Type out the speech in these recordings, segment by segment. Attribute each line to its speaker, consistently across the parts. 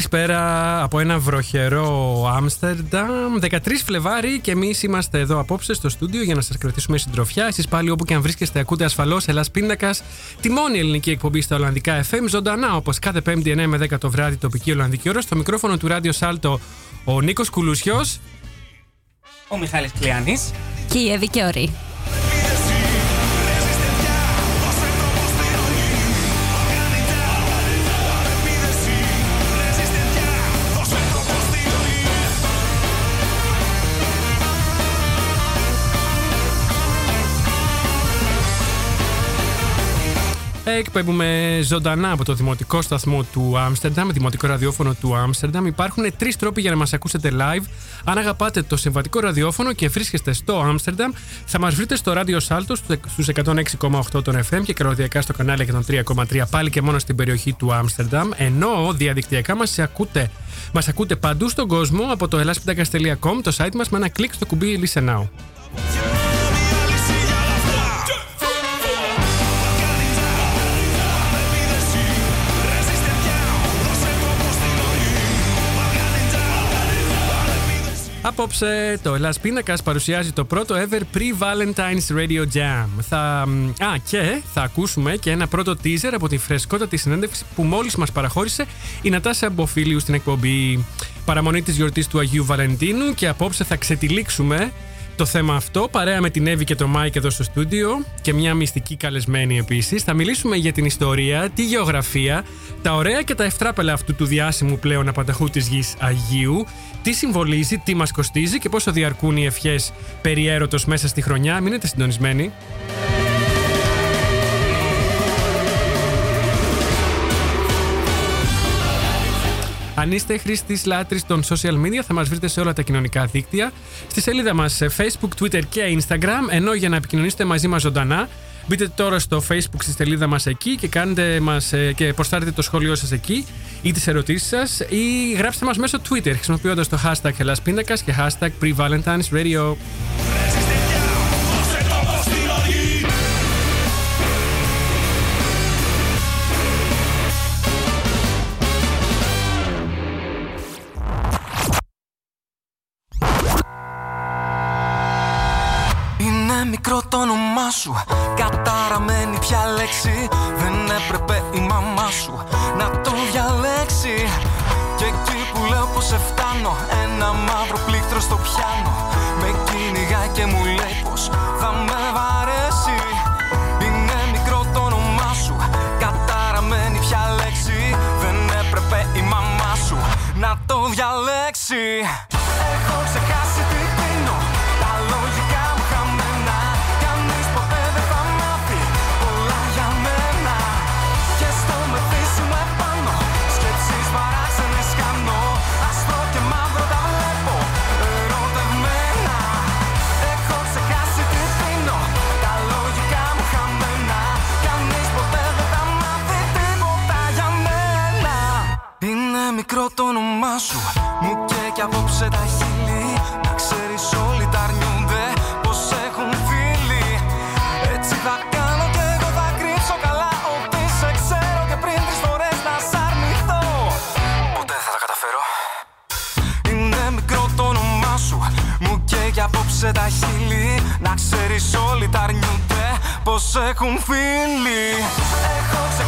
Speaker 1: Καλησπέρα από ένα βροχερό Άμστερνταμ. 13 Φλεβάρι και εμείς είμαστε εδώ απόψε στο στούντιο για να σας κρατήσουμε συντροφιά. Εσείς πάλι όπου και αν βρίσκεστε, ακούτε ασφαλώς Ελλάς Πίνακα, τη μόνη ελληνική εκπομπή στα Ολλανδικά FM, ζωντανά όπως κάθε Πέμπτη 9 με 10 το βράδυ τοπική Ολλανδική ώρα. Στο μικρόφωνο του Ράδιο Σάλτο ο Νίκος Κουλούσιος.
Speaker 2: Ο Μιχάλης Κλειάνης.
Speaker 3: Και η Εύη Κιόρη.
Speaker 1: Εκπέμπουμε ζωντανά από το δημοτικό σταθμό του Άμστερνταμ, δημοτικό ραδιόφωνο του Άμστερνταμ. Υπάρχουν τρεις τρόποι για να μας ακούσετε live. Αν αγαπάτε το συμβατικό ραδιόφωνο και βρίσκεστε στο Άμστερνταμ, θα μας βρείτε στο ράδιο Σάλτος στους 106,8 των FM και καλωδιακά στο κανάλι 103,3 πάλι και μόνο στην περιοχή του Άμστερνταμ. Ενώ διαδικτυακά μας ακούτε, μας ακούτε παντού στον κόσμο από το ελάσπιντακα.com, το site μας με ένα κλικ στο κουμπί Listen Now. Απόψε το Hellas Pindakaas παρουσιάζει το πρώτο ever pre-Valentine's Radio Jam. Θα, α, και θα ακούσουμε και ένα πρώτο teaser από τη φρεσκότατη συνέντευξη που μόλις μας παραχώρησε η Νατάσα Μποφίλιου στην εκπομπή παραμονή της γιορτής του Αγίου Βαλεντίνου και απόψε θα ξετυλίξουμε το θέμα αυτό παρέα με την Εύη και τον Μάικ εδώ στο στούντιο και μια μυστική καλεσμένη επίσης. Θα μιλήσουμε για την ιστορία, τη γεωγραφία, τα ωραία και τα ευτράπελα αυτού του διάσημου πλέον απανταχού της γης Αγίου, τι συμβολίζει, τι μας κοστίζει και πόσο διαρκούν οι ευχές περί έρωτος μέσα στη χρονιά. Μείνετε συντονισμένοι. Αν είστε χρήστης λάτρης των social media, θα μας βρείτε σε όλα τα κοινωνικά δίκτυα. Στη σελίδα μας σε Facebook, Twitter και Instagram. Ενώ για να επικοινωνήσετε μαζί μας ζωντανά, μπείτε τώρα στο Facebook στη σελίδα μας εκεί και κάντε μας, ε, και προστάρετε το σχόλιο σας εκεί ή τις ερωτήσεις σας ή γράψτε μας μέσω Twitter χρησιμοποιώντας το hashtag Ελλάς και hashtag Pre-Valentine's Radio.
Speaker 4: Μικρό το όνομά σου. Καταραμένη πια λέξη Δεν έπρεπε η μαμά σου να το διαλέξει. Και εκεί που λέω πως σε φτάνω Ένα μαύρο πλήκτρο στο πιάνο. Με κυνηγά και μου λέει πως θα με βαρέσει. Είναι μικρό το όνομά σου Καταραμένη πια λέξη. Δεν έπρεπε η μαμά σου να το διαλέξει. Έχω ξεχάσει τι έχουν φίλοι Έχω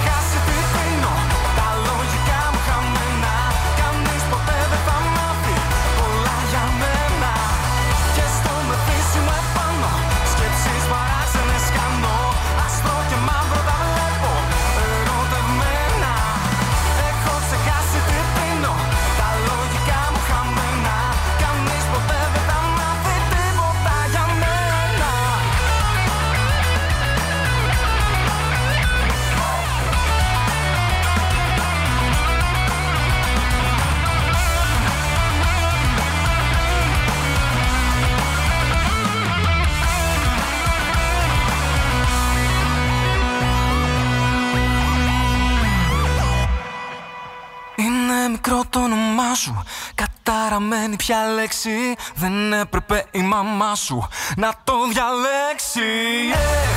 Speaker 4: Καταραμένη πια λέξη Δεν έπρεπε η μαμά σου Να το διαλέξει. Έχω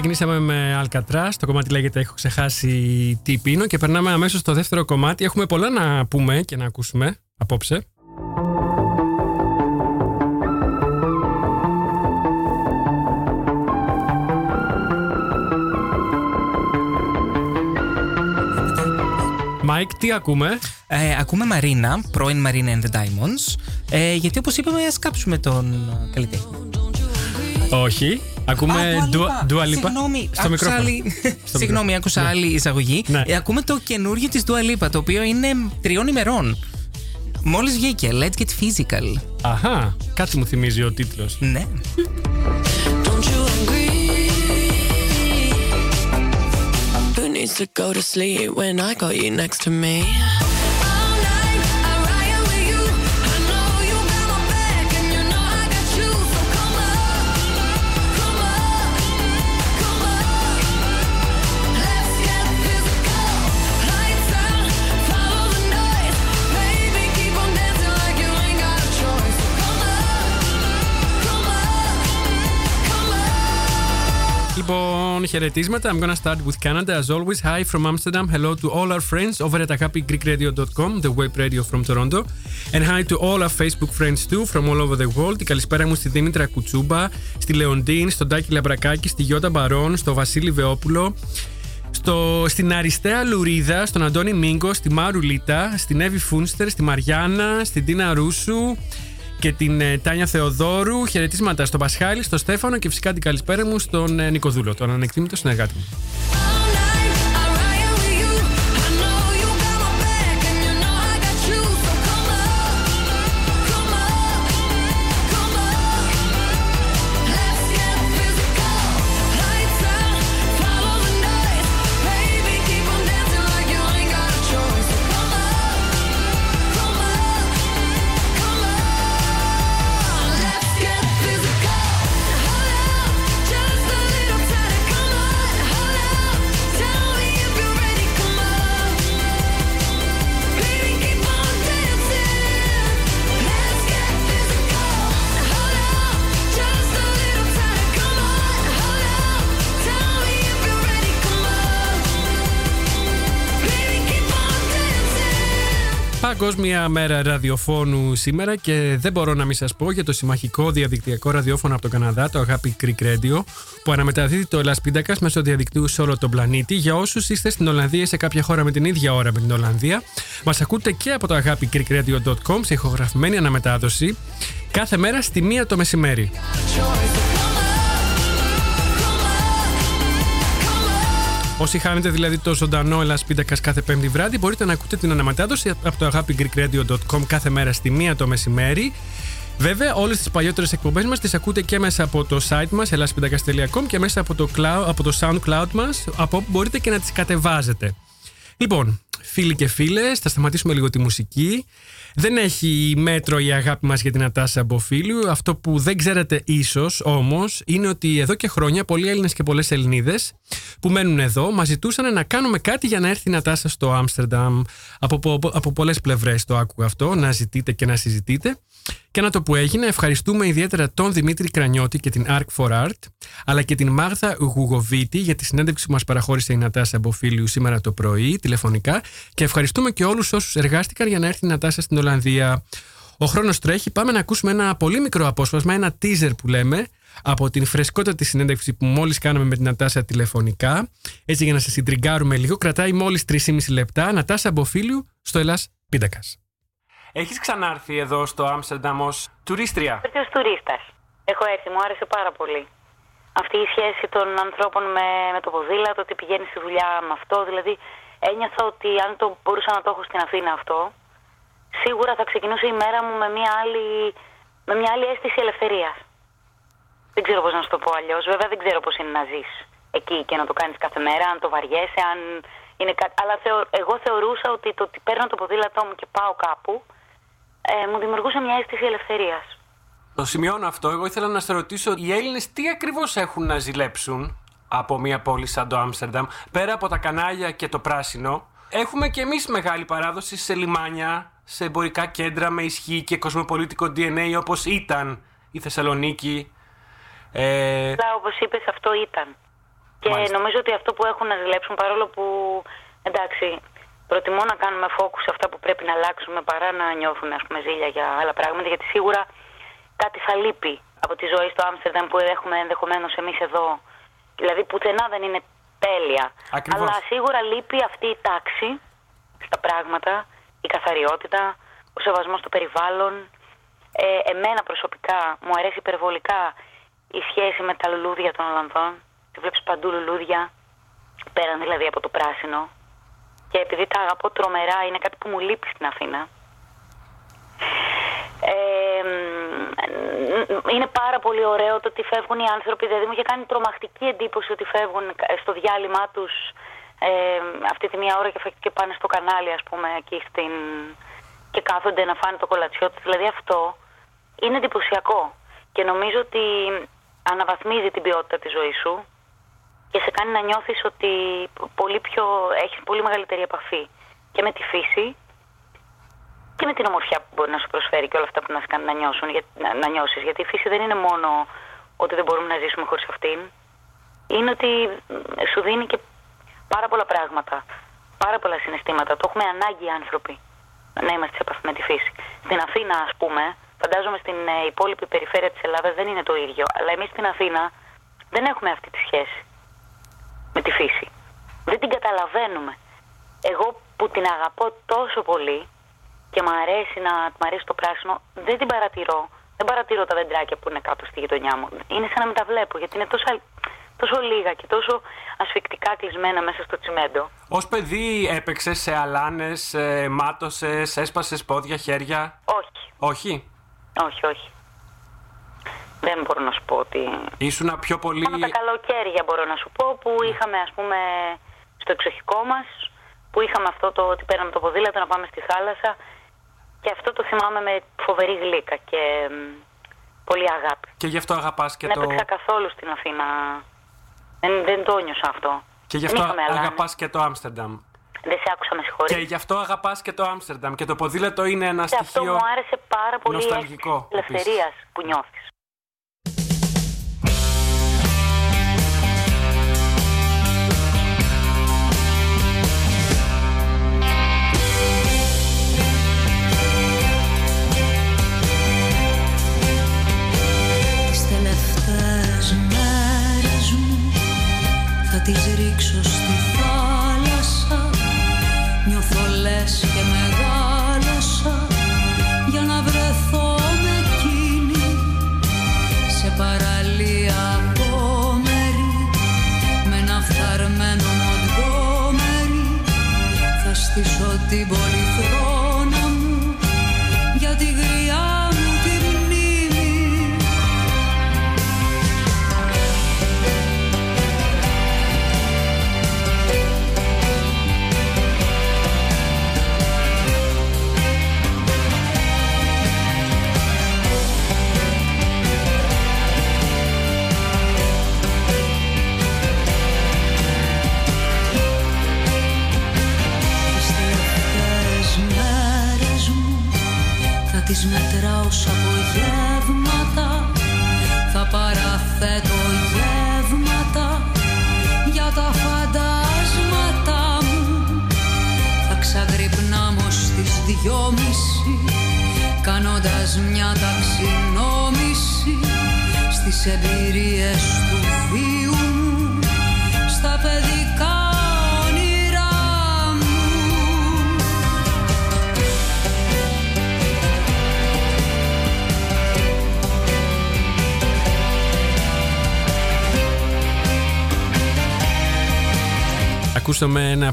Speaker 1: ξεκινήσαμε με Alcatraz. Το κομμάτι λέγεται Έχω ξεχάσει τι πίνω. Και περνάμε αμέσως στο δεύτερο κομμάτι. Έχουμε πολλά να πούμε και να ακούσουμε απόψε. Μάικ, τι ακούμε;
Speaker 2: Ε, ακούμε Μαρίνα, πρώην Marina and the Diamonds. Ε, γιατί όπως είπαμε, ας κάψουμε τον ε, καλλιτέχνη.
Speaker 1: Όχι. Ακούμε Dua Lipa.
Speaker 2: Συγγνώμη,
Speaker 1: στο
Speaker 2: άκουσα
Speaker 1: μικρόφωνο.
Speaker 2: άλλη...
Speaker 1: Στο
Speaker 2: Συγγνώμη,
Speaker 1: μικρόφωνο.
Speaker 2: άκουσα
Speaker 1: Ναι.
Speaker 2: άλλη εισαγωγή.
Speaker 1: Ναι.
Speaker 2: Ε, ακούμε το καινούριο της Dua Lipa, το οποίο είναι τριών ημερών. Μόλις βγήκε, Let's Get Physical.
Speaker 1: Αχά, κάτι μου θυμίζει ο τίτλος.
Speaker 2: Ναι.
Speaker 3: Don't you agree? Who needs to go to sleep when I got you next to me?
Speaker 1: Χαιρετίσματα. I'm gonna start with Canada as always. Hi from Amsterdam. Hello to all our friends over at happygreekradio.com, the web radio from Toronto. And hi to all our Facebook friends too from all over the world. Η καλησπέρα μου στη Δήμητρα Κουτσούμπα, στη Λεοντίν, στον Τάκη Λαμπρακάκη, στη Γιώτα Μπαρόν, στο Βασίλη Βεόπουλο. Στο, στην Αριστέα Λουρίδα, στον Αντώνη Μίγκο, στη Μάρου Λίτα, στην Εύη Φούνστερ, στη Μαριάννα, στην Τίνα Ρούσου και την ε, Τάνια Θεοδόρου. Χαιρετίσματα στον Πασχάλη, στον Στέφανο και φυσικά την καλησπέρα μου στον ε, Νικοδούλο, τον ανεκτήμητο συνεργάτη μου. Παγκόσμια μέρα ραδιοφώνου σήμερα και δεν μπορώ να μην σας πω για το συμμαχικό διαδικτυακό ραδιόφωνο από το Καναδά, το Αγάπη Creek Radio, που αναμεταδίδει το Ελλάς Πίντακας μέσω διαδικτύου σε όλο τον πλανήτη. Για όσους είστε στην Ολλανδία ή σε κάποια χώρα με την ίδια ώρα με την Ολλανδία, μας ακούτε και από το αγάπη creekradio.com σε ηχογραφημένη αναμετάδοση κάθε μέρα στη μία το μεσημέρι. Όσοι χάνετε δηλαδή το ζωντανό Ελλάς Πίντακας κάθε πέμπτη βράδυ, μπορείτε να ακούτε την αναμετάδοση από το αγάπη κάθε μέρα στη μία το μεσημέρι. Βέβαια, όλες τις παλιότερες εκπομπές μας τις ακούτε και μέσα από το site μας, ελλάσπιντακα.com και μέσα από το, cloud, από το SoundCloud μας, από όπου μπορείτε και να τις κατεβάζετε. Λοιπόν, φίλοι και φίλες, θα σταματήσουμε λίγο τη μουσική. Δεν έχει μέτρο η αγάπη μας για την Ατάσα Μποφίλιου. Αυτό που δεν ξέρετε ίσως όμως είναι ότι εδώ και χρόνια πολλοί Έλληνες και πολλές Ελληνίδες που μένουν εδώ μας ζητούσαν να κάνουμε κάτι για να έρθει η Νατάσα στο Άμστερνταμ. Από, από, από πολλές πλευρές το άκουγα αυτό, να ζητείτε και να συζητείτε. Και να το που έγινε, ευχαριστούμε ιδιαίτερα τον Δημήτρη Κρανιώτη και την Arc for Art, αλλά και την Μάγδα Γουγοβίτη για τη συνέντευξη που μας παραχώρησε η Νατάσα Μποφίλιου σήμερα το πρωί, τηλεφωνικά. Και ευχαριστούμε και όλους όσους εργάστηκαν για να έρθει η Νατάσα στην Ολλανδία. Ο χρόνος τρέχει. Πάμε να ακούσουμε ένα πολύ μικρό απόσπασμα, ένα teaser που λέμε, από την φρεσκότατη συνέντευξης που μόλις κάναμε με την Νατάσα τηλεφωνικά. Έτσι για να σας συντριγκάρουμε λίγο, κρατάει μόλις 3,5 λεπτά. Νατάσα Μποφίλιου στο Ελλάς Πίντακας. Έχεις ξανάρθει εδώ στο Άμστερνταμ ως τουρίστρια;
Speaker 5: Έρθει ως τουρίστας. Έχω έρθει, μου άρεσε πάρα πολύ. Αυτή η σχέση των ανθρώπων με, με το ποδήλατο, ότι πηγαίνεις στη δουλειά με αυτό. Δηλαδή, ένιωθα ότι αν το μπορούσα να το έχω στην Αθήνα αυτό, σίγουρα θα ξεκινούσε η μέρα μου με μια άλλη, με μια άλλη αίσθηση ελευθερίας. Δεν ξέρω πώς να σου το πω αλλιώς. Βέβαια δεν ξέρω πώς είναι να ζεις εκεί και να το κάνεις κάθε μέρα, αν το βαριέσαι, αν είναι κάτι... Αλλά θεω- εγώ θεωρούσα ότι το ότι παίρνω το ποδήλατό μου και πάω κάπου, ε, μου δημιουργούσε μια αίσθηση ελευθερίας.
Speaker 1: Το σημειώνω αυτό. Εγώ ήθελα να σε ρωτήσω, οι Έλληνες τι ακριβώς έχουν να ζηλέψουν από μια πόλη σαν το Άμστερνταμ, πέρα από τα κανάλια και το πράσινο; Έχουμε και εμείς μεγάλη παράδοση σε λιμάνια, σε εμπορικά κέντρα με ισχύ και κοσμοπολίτικο DNA όπως ήταν η Θεσσαλονίκη. Ε,
Speaker 5: Αλλά όπως είπες αυτό ήταν. Και
Speaker 1: Μάλιστα.
Speaker 5: νομίζω ότι αυτό που έχουν να ζηλέψουν, παρόλο που εντάξει, προτιμώ να κάνουμε focus σε αυτά που πρέπει να αλλάξουμε παρά να νιώθουν ας πούμε, ζήλια για άλλα πράγματα, γιατί σίγουρα κάτι θα λείπει από τη ζωή στο Άμστερνταμ που έχουμε ενδεχομένως εμείς εδώ. Δηλαδή πουθενά δεν είναι τέλεια.
Speaker 1: Ακριβώς.
Speaker 5: Αλλά σίγουρα λείπει αυτή η τάξη στα πράγματα, η καθαριότητα, ο σεβασμός στο περιβάλλον. Ε, εμένα προσωπικά μου αρέσει υπερβολικά η σχέση με τα λουλούδια των Ολλανδών. Τη βλέπεις παντού λουλούδια, πέραν δηλαδή από το πράσινο. Και επειδή τα αγαπώ τρομερά, είναι κάτι που μου λείπει στην Αθήνα. Ε, μ, είναι πάρα πολύ ωραίο το ότι φεύγουν οι άνθρωποι. Δηλαδή μου είχε κάνει τρομακτική εντύπωση ότι φεύγουν στο διάλειμμα τους ε, αυτή τη μία ώρα και, φε- και πάνε στο κανάλι ας πούμε εκεί στην... και κάθονται να φάνε το κολατσιό τους. Δηλαδή αυτό είναι εντυπωσιακό και νομίζω ότι αναβαθμίζει την ποιότητα της ζωής σου και σε κάνει να νιώθεις ότι πολύ πιο, έχεις πολύ μεγαλύτερη επαφή και με τη φύση και με την ομορφιά που μπορεί να σου προσφέρει και όλα αυτά που να σε κάνει να, νιώσουν, για, να, να νιώσεις. Γιατί η φύση δεν είναι μόνο ότι δεν μπορούμε να ζήσουμε χωρίς αυτήν. Είναι ότι μ, σου δίνει και πάρα πολλά πράγματα, πάρα πολλά συναισθήματα. Το έχουμε ανάγκη οι άνθρωποι να είμαστε σε επαφή με τη φύση. Στην Αθήνα, ας πούμε, φαντάζομαι στην ε, υπόλοιπη περιφέρεια της Ελλάδας δεν είναι το ίδιο. Αλλά εμείς στην Αθήνα δεν έχουμε αυτή τη σχέση με τη φύση. Δεν την καταλαβαίνουμε. Εγώ που την αγαπώ τόσο πολύ και μ' αρέσει, να, μ' αρέσει το πράσινο, δεν την παρατηρώ. Δεν παρατηρώ τα δεντράκια που είναι κάτω στη γειτονιά μου. Είναι σαν να μην τα βλέπω, γιατί είναι τόσο, τόσο λίγα και τόσο ασφικτικά κλεισμένα μέσα στο τσιμέντο.
Speaker 1: Ω παιδί έπαιξες σε αλάνες, μάτωσες, έσπασες πόδια, χέρια;
Speaker 5: Όχι,
Speaker 1: Όχι;
Speaker 5: όχι, όχι. Δεν μπορώ να σου πω ότι...
Speaker 1: Ήσουνα πιο πολύ.
Speaker 5: Μόνο τα καλοκαίρια μπορώ να σου πω που είχαμε ας πούμε στο εξοχικό μας που είχαμε αυτό το ότι παίρναμε το ποδήλατο να πάμε στη θάλασσα και αυτό το θυμάμαι με φοβερή γλύκα και μ, πολύ αγάπη.
Speaker 1: Και γι' αυτό αγαπάς και
Speaker 5: Δεν
Speaker 1: το.
Speaker 5: έπαιξα καθόλου στην Αθήνα. Δεν, δεν το νιώσα αυτό.
Speaker 1: Και γι'
Speaker 5: Δεν
Speaker 1: αυτό
Speaker 5: είχαμε αλάνες.
Speaker 1: αγαπάς και το Άμστερνταμ.
Speaker 5: Δεν σε άκουσα, με συγχωρείς.
Speaker 1: Και γι' αυτό αγαπάς και το Άμστερνταμ. Και το ποδήλατο είναι ένα
Speaker 5: Και αυτό
Speaker 1: στοιχείο.
Speaker 5: μου άρεσε πάρα πολύ η
Speaker 1: νοσταλγικό,
Speaker 5: αίσθηση της ελευθερίας που νιώθεις.
Speaker 6: Τις ρίξω στη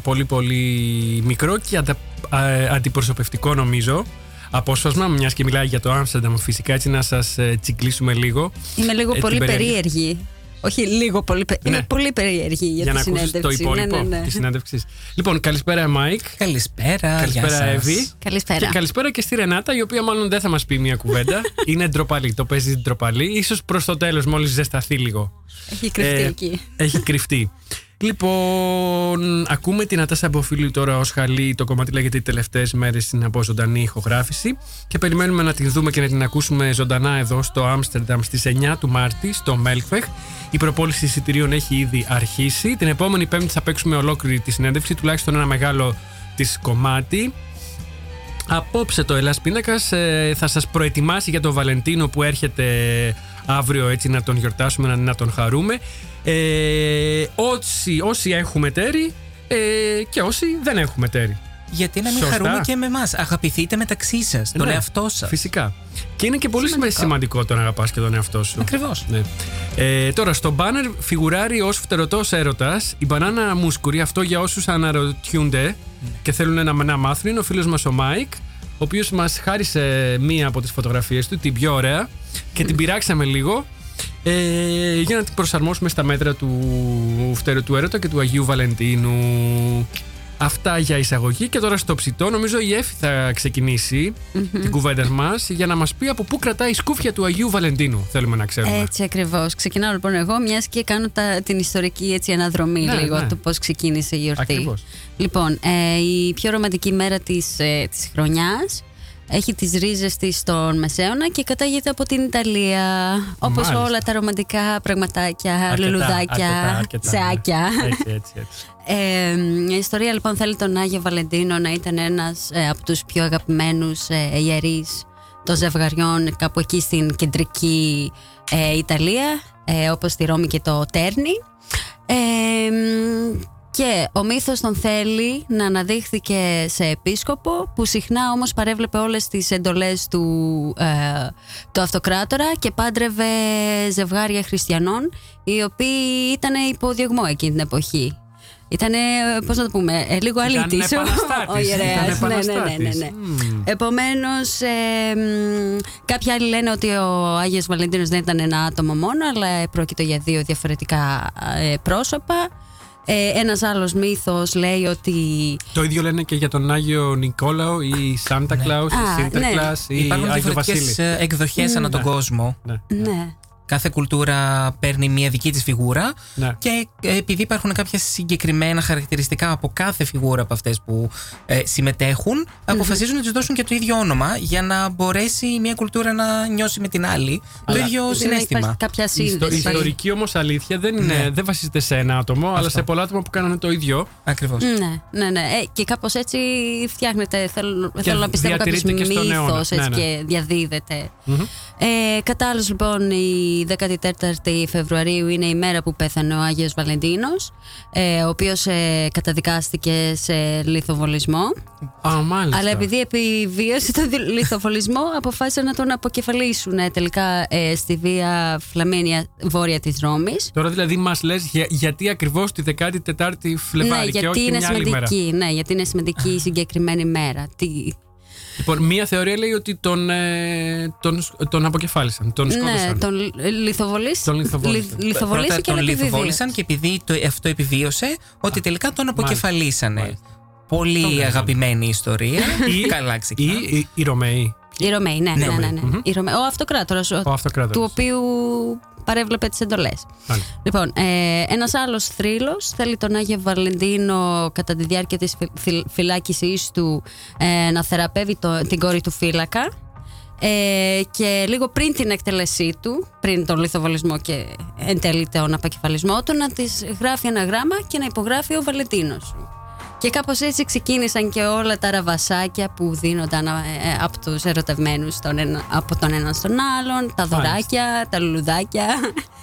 Speaker 1: πολύ πολύ μικρό και αντα... α, αντιπροσωπευτικό νομίζω απόσπασμα, μιας και μιλάει για το Άμστερνταμ φυσικά, έτσι να σας τσιγκλίσουμε λίγο.
Speaker 7: Είμαι λίγο
Speaker 1: Ε,
Speaker 7: πολύ
Speaker 1: την περιέργεια.
Speaker 7: περίεργη. Όχι λίγο πολύ περίεργη.
Speaker 1: Ναι.
Speaker 7: Είμαι πολύ περίεργη για,
Speaker 1: Για
Speaker 7: τη
Speaker 1: να ακούσει το
Speaker 7: συνέντευξη.
Speaker 1: υπόλοιπο
Speaker 7: Ναι, ναι, ναι.
Speaker 1: της συνέντευξης. Λοιπόν, καλησπέρα, Μάικ.
Speaker 2: Καλησπέρα.
Speaker 1: Καλησπέρα,
Speaker 2: γεια σας.
Speaker 1: Εύη.
Speaker 7: Καλησπέρα.
Speaker 1: Και καλησπέρα και στη Ρενάτα, η οποία μάλλον δεν θα μας πει μια κουβέντα. Είναι ντροπαλή. Το παίζει ντροπαλή. σω προς το τέλος, μόλις ζεσταθεί λίγο.
Speaker 7: Έχει κρυφτεί
Speaker 1: Ε,
Speaker 7: εκεί.
Speaker 1: Έχει κρυφτεί. Λοιπόν, ακούμε την Ατάσα Μποφίλου τώρα ως χαλή. Το κομμάτι λέγεται Οι τελευταίες μέρες είναι από ζωντανή ηχογράφηση. Και περιμένουμε να την δούμε και να την ακούσουμε ζωντανά εδώ στο Άμστερνταμ στις 9 του Μάρτη, στο Μέλκβεχ. Η προπόληση εισιτηρίων έχει ήδη αρχίσει. Την επόμενη Πέμπτη θα παίξουμε ολόκληρη τη συνέντευξη, τουλάχιστον ένα μεγάλο της κομμάτι. Απόψε το Ελλάς Πίνακας ε, θα σας προετοιμάσει για τον Βαλεντίνο που έρχεται αύριο έτσι να τον γιορτάσουμε, να, να τον χαρούμε. Ε, όσοι, όσοι έχουμε ταίρι ε, και όσοι δεν έχουμε ταίρι.
Speaker 2: Γιατί να μην
Speaker 1: Σωστά.
Speaker 2: χαρούμε και με εμάς. Αγαπηθείτε μεταξύ σας, τον
Speaker 1: Ναι,
Speaker 2: εαυτό σας.
Speaker 1: Φυσικά. Και είναι και πολύ
Speaker 2: Σημαντικό.
Speaker 1: σημαντικό, το να αγαπάς και τον εαυτό σου.
Speaker 2: Ακριβώς.
Speaker 1: Ναι. Ε, τώρα, στο μπάνερ φιγουράρει ως φτερωτός έρωτας η μπανάνα μουσκουρή. Αυτό για όσους αναρωτιούνται και θέλουν να, να μάθουν. Είναι ο φίλος μας ο Μάικ, ο οποίος μας χάρισε μία από τις φωτογραφίες του, την πιο ωραία, και την πειράξαμε λίγο. Ε, για να την προσαρμόσουμε στα μέτρα του φτερωτού έρωτα και του Αγίου Βαλεντίνου. Αυτά για εισαγωγή και τώρα στο ψητό νομίζω η Εφη θα ξεκινήσει την κουβέντα μας για να μας πει από πού κρατάει η σκούφια του Αγίου Βαλεντίνου θέλουμε να ξέρουμε.
Speaker 6: Έτσι ακριβώς. Ξεκινάω λοιπόν εγώ, μιας και κάνω τα, την ιστορική έτσι, αναδρομή
Speaker 1: Ναι,
Speaker 6: λίγο
Speaker 1: ναι.
Speaker 6: του πώς ξεκίνησε η γιορτή.
Speaker 1: Ακριβώς.
Speaker 6: Λοιπόν, ε, η πιο ρομαντική μέρα της ε, της χρονιάς έχει τις ρίζες της στον Μεσαίωνα και κατάγεται από την Ιταλία. Όπως
Speaker 1: Μάλιστα.
Speaker 6: όλα τα ρομαντικά πραγματάκια,
Speaker 1: Αρκετά,
Speaker 6: λουλουδάκια,
Speaker 1: αρκετά, αρκετά, ναι.
Speaker 6: τσεάκια.
Speaker 1: Έτσι, έτσι, έτσι.
Speaker 6: Ε, η ιστορία λοιπόν θέλει τον Άγιο Βαλεντίνο να ήταν ένας ε, από τους πιο αγαπημένους ε, ιερείς των ζευγαριών κάπου εκεί στην κεντρική ε, Ιταλία ε, όπως στη Ρώμη και το Τέρνη ε, μ, και ο μύθος τον θέλει να αναδείχθηκε σε επίσκοπο που συχνά όμως παρέβλεπε όλες τις εντολές του, ε, του αυτοκράτορα και πάντρευε ζευγάρια χριστιανών οι οποίοι ήταν υποδιωγμό εκείνη την εποχή. Ήταν, πώς να το πούμε, ε, λίγο
Speaker 1: Ήταν
Speaker 6: αλήτης.
Speaker 1: επαναστάτης,
Speaker 6: Ο ιερέας.
Speaker 1: ήταν
Speaker 6: Ναι, ναι, ναι, ναι,
Speaker 1: επαναστάτης.
Speaker 6: ναι.
Speaker 1: Μμμ.
Speaker 6: Επομένως, ε, μ, κάποιοι άλλοι λένε ότι ο Άγιος Βαλεντίνος δεν ήταν ένα άτομο μόνο, αλλά πρόκειται για δύο διαφορετικά ε, πρόσωπα. Ε, ένας άλλος μύθος λέει ότι
Speaker 1: Το ίδιο λένε και για τον Άγιο Νικόλαο ή Σάντα Κλάους ή
Speaker 6: Α,
Speaker 1: Σίντερκλάς ή
Speaker 2: Υπάρχουν
Speaker 1: Άγιο
Speaker 2: διαφορετικές
Speaker 1: Βασίλη.
Speaker 2: εκδοχές ανά τον κόσμο.
Speaker 1: Ναι.
Speaker 6: Ναι,
Speaker 2: Κάθε κουλτούρα παίρνει μια δική της φιγούρα
Speaker 1: Ναι.
Speaker 2: και ε, επειδή υπάρχουν κάποια συγκεκριμένα χαρακτηριστικά από κάθε φιγούρα από αυτές που ε, συμμετέχουν, αποφασίζουν να τους δώσουν και το ίδιο όνομα για να μπορέσει μια κουλτούρα να νιώσει με την άλλη το ίδιο
Speaker 6: Δηλαδή να
Speaker 2: συνέστημα.
Speaker 6: υπάρχει κάποια
Speaker 1: Η ιστο- η
Speaker 6: σύνδεση.
Speaker 1: ιστορική όμως αλήθεια δεν, είναι,
Speaker 2: Ναι.
Speaker 1: δεν βασίζεται σε ένα άτομο, αλλά σε πολλά άτομα που κάνανε το ίδιο.
Speaker 2: Ακριβώς.
Speaker 6: Ναι, ναι, ναι. Ε, και κάπως έτσι φτιάχνεται, θέλω,
Speaker 1: Και
Speaker 6: θέλω να πιστεύω κάποιος
Speaker 1: διατηρείται και στον αιώνα.
Speaker 6: μύθος έτσι,
Speaker 1: Ναι, ναι.
Speaker 6: και διαδίδεται. Ε, κατά άλλους, λοιπόν η 14η Φεβρουαρίου είναι η μέρα που πέθανε ο Άγιος Βαλεντίνος ε, ο οποίος ε, καταδικάστηκε σε λιθοβολισμό
Speaker 1: Α, μάλιστα.
Speaker 6: αλλά επειδή επιβίωσε τον δι- λιθοβολισμό αποφάσισαν να τον αποκεφαλίσουν ε, τελικά ε, στη Βία Φλαμίνια βόρεια της Ρώμης
Speaker 1: Τώρα δηλαδή μας λες γιατί ακριβώς τη 14η Φλεβάρη
Speaker 6: ναι,
Speaker 1: και
Speaker 6: γιατί
Speaker 1: όχι
Speaker 6: είναι
Speaker 1: μια άλλη μέρα.
Speaker 6: σημαντική, ναι, γιατί είναι σημαντική η συγκεκριμένη μέρα. Τι,
Speaker 1: Λοιπόν, μία θεωρία λέει ότι τον, ε, τον, τον αποκεφάλισαν, τον
Speaker 6: ναι,
Speaker 1: σκότωσαν.
Speaker 6: τον λιθοβολήσαν.
Speaker 1: Τον λιθοβόλησαν.
Speaker 6: λιθοβολήθηκε
Speaker 2: Πρώτα τον
Speaker 6: αλλά
Speaker 2: λιθοβόλησαν και επειδή το, αυτό επιβίωσε, ότι τελικά τον αποκεφαλίσανε.
Speaker 1: Μάλιστα.
Speaker 2: Πολύ
Speaker 1: Το λέγαμε.
Speaker 2: αγαπημένη ιστορία.
Speaker 1: Ή-
Speaker 2: Καλά
Speaker 1: Ή
Speaker 2: ξεκινάμε.
Speaker 1: οι, οι Ρωμαίοι,
Speaker 6: Οι Ρωμαίοι, ναι, ναι, ναι. ναι, ναι.
Speaker 1: Μμμ.
Speaker 6: Οι Ρωμαίοι. Ο αυτοκράτορας, ο-
Speaker 1: ο αυτοκράτορας.
Speaker 6: του οποίου παρέβλεπε τις εντολές.
Speaker 1: Μάλιστα.
Speaker 6: Λοιπόν, ε, ένας άλλος θρύλος θέλει τον Άγιο Βαλεντίνο κατά τη διάρκεια της φυ- φυ- φυλάκισής του ε, να θεραπεύει το, την κόρη του φύλακα ε, και λίγο πριν την εκτέλεσή του, πριν τον λιθοβολισμό και εν τέλει τον απακεφαλισμό του, να της γράφει ένα γράμμα και να υπογράφει ο Βαλεντίνος σου. Και κάπως έτσι ξεκίνησαν και όλα τα ραβασάκια που δίνονταν ε, ε, από τους ερωτευμένους τον ένα- από τον έναν στον άλλον, τα δωράκια, τα λουλουδάκια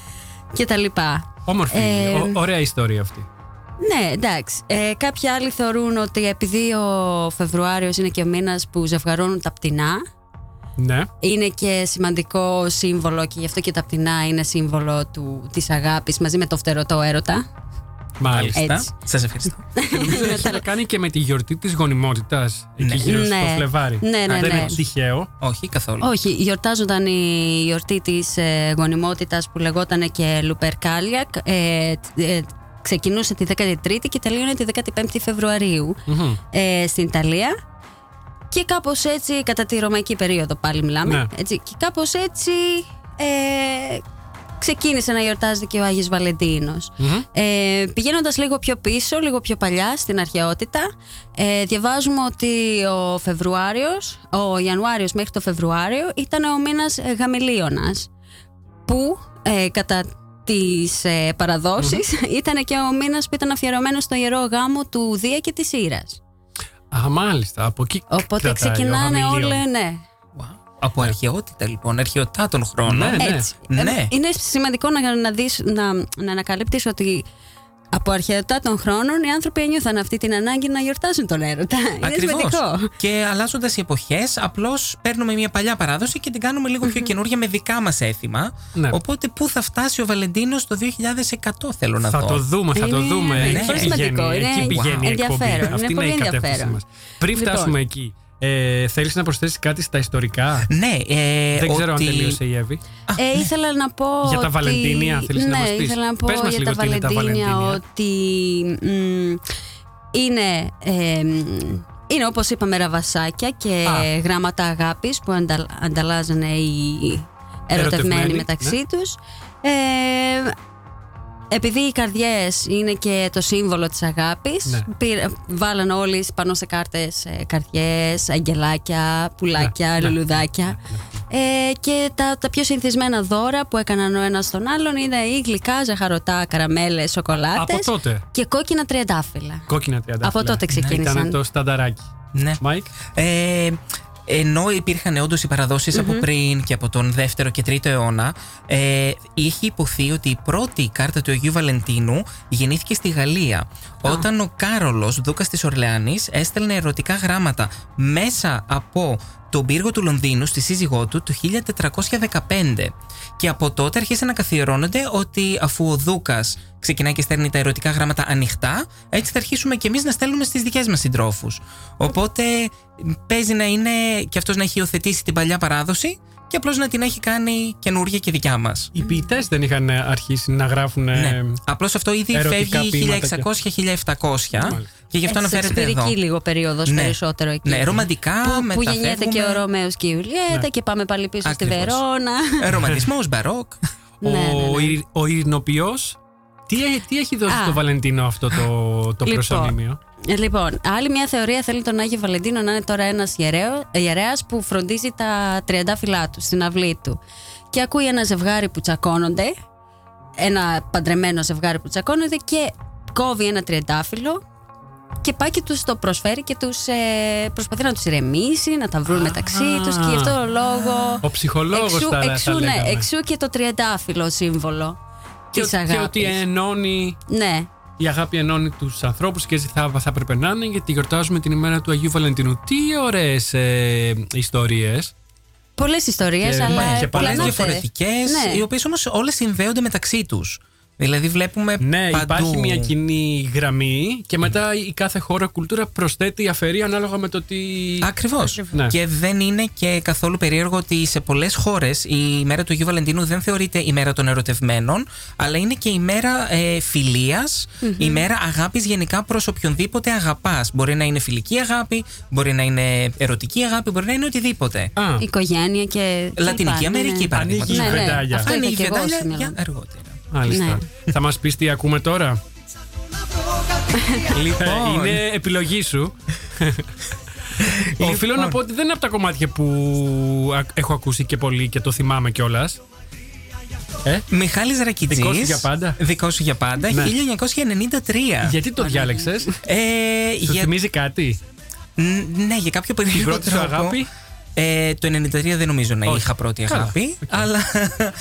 Speaker 6: και τα λοιπά.
Speaker 1: Όμορφη,
Speaker 6: Ε,
Speaker 1: ο- ωραία ιστορία αυτή.
Speaker 6: Ναι, εντάξει. Ε, κάποιοι άλλοι θεωρούν ότι επειδή ο Φεβρουάριος είναι και ο μήνας που ζευγαρώνουν τα πτηνά,
Speaker 1: Ναι.
Speaker 6: είναι και σημαντικό σύμβολο και γι' αυτό και τα πτηνά είναι σύμβολο του, της αγάπης μαζί με το φτερωτό έρωτα.
Speaker 1: Μάλιστα.
Speaker 6: Έτσι.
Speaker 2: Σας ευχαριστώ.
Speaker 1: Και νομίζω έχει να κάνει και με τη γιορτή της γονιμότητας εκεί γύρω στο
Speaker 6: Ναι.
Speaker 1: Φλεβάρι.
Speaker 6: Ναι, ναι,
Speaker 1: Αν δεν
Speaker 6: ναι.
Speaker 1: είναι τυχαίο.
Speaker 2: Όχι καθόλου.
Speaker 6: Όχι, γιορτάζονταν η γιορτή της ε, γονιμότητας που λεγόταν και Λουπερκάλιακ. Ε, ε, ξεκινούσε τη 13η και τελείωνε τη 15η Φεβρουαρίου
Speaker 1: Μμμ.
Speaker 6: ε, στην Ιταλία. Και κάπως έτσι, κατά τη ρωμαϊκή περίοδο πάλι μιλάμε,
Speaker 1: Ναι.
Speaker 6: έτσι, και κάπως έτσι ε, ξεκίνησε να γιορτάζεται και ο Άγιος Βαλεντίνος. Ε, πηγαίνοντας λίγο πιο πίσω, λίγο πιο παλιά στην αρχαιότητα, ε, διαβάζουμε ότι ο Φεβρουάριος, ο Ιανουάριος μέχρι το Φεβρουάριο ήταν ο μήνας ε, Γαμελίωνας, που ε, κατά τις ε, παραδοσεις ήταν και ο μήνας που ήταν αφιερωμένος στο ιερό γάμο του Δία και της Ήρας.
Speaker 1: Α, μάλιστα. Από εκεί
Speaker 6: Οπότε
Speaker 1: κρατάει ο
Speaker 6: ξεκινάνε
Speaker 1: Γαμελίων.
Speaker 6: όλα, ναι.
Speaker 2: Wow. Από αρχαιότητα λοιπόν, αρχαιοτά των χρόνων.
Speaker 1: Ναι, ναι.
Speaker 6: Έτσι.
Speaker 2: Ναι.
Speaker 6: Ε, Είναι σημαντικό να, να, δεις, να, να ανακαλύπτεις ότι από αρχαιοτά των χρόνων οι άνθρωποι ένιωθαν αυτή την ανάγκη να γιορτάσουν τον έρωτα. Είναι
Speaker 2: Ακριβώς.
Speaker 6: σημαντικό.
Speaker 2: Και αλλάζοντας οι εποχές, απλώς παίρνουμε μια παλιά παράδοση και την κάνουμε λίγο πιο καινούργια με δικά μας έθιμα.
Speaker 1: Ναι.
Speaker 2: Οπότε, πού θα φτάσει ο Βαλεντίνος το 2100, θέλω να
Speaker 1: Θα
Speaker 2: δω.
Speaker 1: το δούμε, θα το
Speaker 6: Είναι-
Speaker 1: δούμε.
Speaker 6: είναι
Speaker 1: Εκεί
Speaker 6: πολύ
Speaker 1: πηγαίνει,
Speaker 6: σημαντικό.
Speaker 1: εκεί
Speaker 6: Είναι
Speaker 1: πηγαίνει η εκπομπή.
Speaker 6: ενδιαφέρον.
Speaker 1: Αυτή
Speaker 6: Είναι
Speaker 1: είναι
Speaker 6: πολύ
Speaker 1: η κατεύθυνση
Speaker 6: ενδιαφέρον.
Speaker 1: μας. Πριν
Speaker 6: Λοιπόν.
Speaker 1: φτάσουμε εκεί, ε, θέλεις να προσθέσεις κάτι στα ιστορικά;
Speaker 2: Ναι, ε,
Speaker 1: Δεν ξέρω
Speaker 2: ότι...
Speaker 1: αν τελείωσε η Εύη.
Speaker 6: Ε, ήθελα να πω.
Speaker 1: Για τα
Speaker 6: ότι-
Speaker 1: Βαλεντίνια, θέλεις να
Speaker 6: ναι,
Speaker 1: μας πεις;
Speaker 6: ήθελα να πω
Speaker 1: Πες μας
Speaker 6: για
Speaker 1: λίγο
Speaker 6: τα
Speaker 1: τι είναι τα
Speaker 6: Βαλεντίνια
Speaker 1: Βαλεντίνια.
Speaker 6: ότι. μ, είναι. ε, μ, είναι όπως είπαμε ραβασάκια και
Speaker 1: Α.
Speaker 6: γράμματα αγάπης που ανταλ, ανταλλάζανε οι ερωτευμένοι
Speaker 1: Ερωτευμένοι,
Speaker 6: μεταξύ
Speaker 1: ναι.
Speaker 6: τους. Ε, επειδή οι καρδιές είναι και το σύμβολο της αγάπης,
Speaker 1: Ναι.
Speaker 6: πήρα- βάλαν όλοι πάνω σε κάρτες ε, καρδιές, αγγελάκια, πουλάκια,
Speaker 1: Ναι, ναι,
Speaker 6: λουλουδάκια. Ε, και τα, τα πιο συνηθισμένα δώρα που έκαναν ο ένας στον άλλον είναι ή γλυκά, ζαχαρωτά, καραμέλες, σοκολάτες
Speaker 1: Από τότε.
Speaker 6: και κόκκινα τριαντάφυλλα.
Speaker 1: Κόκκινα τριαντάφυλλα.
Speaker 6: Από τότε ξεκίνησαν.
Speaker 1: Ήταν το στανταράκι.
Speaker 2: Ναι.
Speaker 1: Μάικ;
Speaker 2: Ε, ενώ υπήρχαν όντως οι παραδόσεις από πριν και από τον 2ο και 3ο αιώνα, ε, είχε ειπωθεί ότι η πρώτη κάρτα του Αγίου Βαλεντίνου γεννήθηκε στη Γαλλία. Όταν ο Κάρολος, δούκας της Ορλεάνης, έστελνε ερωτικά γράμματα μέσα από τον πύργο του Λονδίνου στη σύζυγό του το 1415. Και από τότε αρχίσαν να καθιερώνονται ότι αφού ο Δούκας ξεκινάει και στέλνει τα ερωτικά γράμματα ανοιχτά, έτσι θα αρχίσουμε κι εμείς να στέλνουμε στις δικές μας συντρόφους. Οπότε παίζει να είναι και αυτός να έχει υιοθετήσει την παλιά παράδοση και απλώς να την έχει κάνει καινούργια και δικιά μας.
Speaker 1: Οι ποιητές δεν είχαν αρχίσει να γράφουν.
Speaker 2: Ναι. Απλώς αυτό ήδη
Speaker 1: ερωτικά
Speaker 2: φεύγει
Speaker 1: ποίηματα
Speaker 2: 1600-1700 και γι' αυτό αναφέρεται εδώ.
Speaker 6: Σεξπυρική λίγο περίοδος
Speaker 2: Ναι.
Speaker 6: περισσότερο εκεί.
Speaker 2: Ναι, ρομαντικά,
Speaker 6: που, που γεννιέται
Speaker 2: μεταφεύγουμε.
Speaker 6: και ο Ρωμαίος και η Ιουλιέτα
Speaker 1: Ναι.
Speaker 6: και πάμε πάλι πίσω
Speaker 2: Ακριβώς.
Speaker 6: στη Βερόνα.
Speaker 2: Ρομαντισμός, μπαρόκ.
Speaker 1: Ο,
Speaker 6: Ναι, ναι, ναι.
Speaker 1: Ηρ- ο ειρηνοποιός, τι, έ- τι έχει δώσει
Speaker 6: Α.
Speaker 1: στο Βαλεντίνο αυτό το, το
Speaker 6: Λοιπόν.
Speaker 1: προσωνύμιο.
Speaker 6: Ε, Λοιπόν, άλλη μια θεωρία θέλει τον Άγιο Βαλεντίνο να είναι τώρα ένας ιερέο- ιερέας που φροντίζει τα τριαντάφυλλά του στην αυλή του. Και ακούει ένα ζευγάρι που τσακώνονται, ένα παντρεμένο ζευγάρι που τσακώνονται και κόβει ένα τριαντάφυλλο και πάει και τους το προσφέρει και τους, ε, προσπαθεί να τους ηρεμήσει, να τα βρουν μεταξύ τους και γι' αυτό το λόγο...
Speaker 1: Ο ψυχολόγος
Speaker 6: εξού,
Speaker 1: θα,
Speaker 6: εξού,
Speaker 1: θα
Speaker 6: ναι,
Speaker 1: λέγαμε.
Speaker 6: εξού και το τριαντάφυλλο σύμβολο
Speaker 1: και,
Speaker 6: της
Speaker 1: και
Speaker 6: αγάπης.
Speaker 1: ότι ενώνει
Speaker 6: Ναι,
Speaker 1: η αγάπη ενώνει τους ανθρώπους και έτσι θα, θα έπρεπε να είναι γιατί γιορτάζουμε την ημέρα του Αγίου Βαλεντίνου. Τι ωραίες ε, ιστορίες.
Speaker 6: πολλές ιστορίες,
Speaker 1: Και-
Speaker 6: αλλά
Speaker 1: ναι, και
Speaker 2: Πολλές
Speaker 6: πλανάται.
Speaker 2: διαφορετικές,
Speaker 6: Ναι.
Speaker 2: οι οποίες όμως όλες συνδέονται μεταξύ τους. Δηλαδή βλέπουμε
Speaker 1: Ναι,
Speaker 2: παντού.
Speaker 1: υπάρχει μια κοινή γραμμή και μετά η κάθε χώρα κουλτούρα προσθέτει, αφαιρεί ανάλογα με το τι.
Speaker 2: Ακριβώς.
Speaker 1: Ναι.
Speaker 2: Και δεν είναι και καθόλου περίεργο ότι σε πολλές χώρες η ημέρα του Αγίου Βαλεντίνου δεν θεωρείται η μέρα των ερωτευμένων, αλλά είναι και η μέρα ε, φιλίας, η μέρα αγάπης γενικά προς οποιονδήποτε αγαπάς. Μπορεί να είναι φιλική αγάπη, μπορεί να είναι ερωτική αγάπη, μπορεί να είναι οτιδήποτε.
Speaker 1: Α,
Speaker 6: οικογένεια και.
Speaker 2: Λατινική
Speaker 6: και λοιπά,
Speaker 2: Αμερική,
Speaker 6: ναι.
Speaker 2: παραδείγματος.
Speaker 1: Ανοίγεις η
Speaker 6: Ναι, ναι,
Speaker 1: βεντάλια.
Speaker 6: αυτό
Speaker 2: Ανοίγει
Speaker 6: είχα
Speaker 2: η
Speaker 6: και εγώ
Speaker 2: βεντάλια
Speaker 6: στο μυαλό
Speaker 2: για
Speaker 6: μου.
Speaker 2: αργότερα.
Speaker 1: Μάλιστα.
Speaker 6: ναι.
Speaker 1: θα μας πεις τι ακούμε τώρα;
Speaker 2: Λοιπόν.
Speaker 1: Ε, είναι επιλογή σου.
Speaker 2: Λοιπόν.
Speaker 1: Οφείλω να πω ότι δεν είναι από τα κομμάτια που α- έχω ακούσει και πολύ και το θυμάμαι κιόλας. Ε,
Speaker 2: Μιχάλης Ρακιτζής
Speaker 1: Δικός σου για πάντα.
Speaker 2: Δικός σου για πάντα,
Speaker 1: Ναι.
Speaker 2: 1993.
Speaker 1: γιατί το διάλεξες,
Speaker 2: Ε,
Speaker 1: Σου
Speaker 2: για-
Speaker 1: θυμίζει κάτι;
Speaker 2: Ν- Ναι, για κάποιο περίεργο
Speaker 1: πρώτη σου
Speaker 2: τρόπο.
Speaker 1: αγάπη;
Speaker 2: Ε, το 93 δεν νομίζω να
Speaker 1: Όχι.
Speaker 2: είχα πρώτη
Speaker 1: Καλά.
Speaker 2: αγάπη.
Speaker 1: Οκ.
Speaker 2: Αλλά.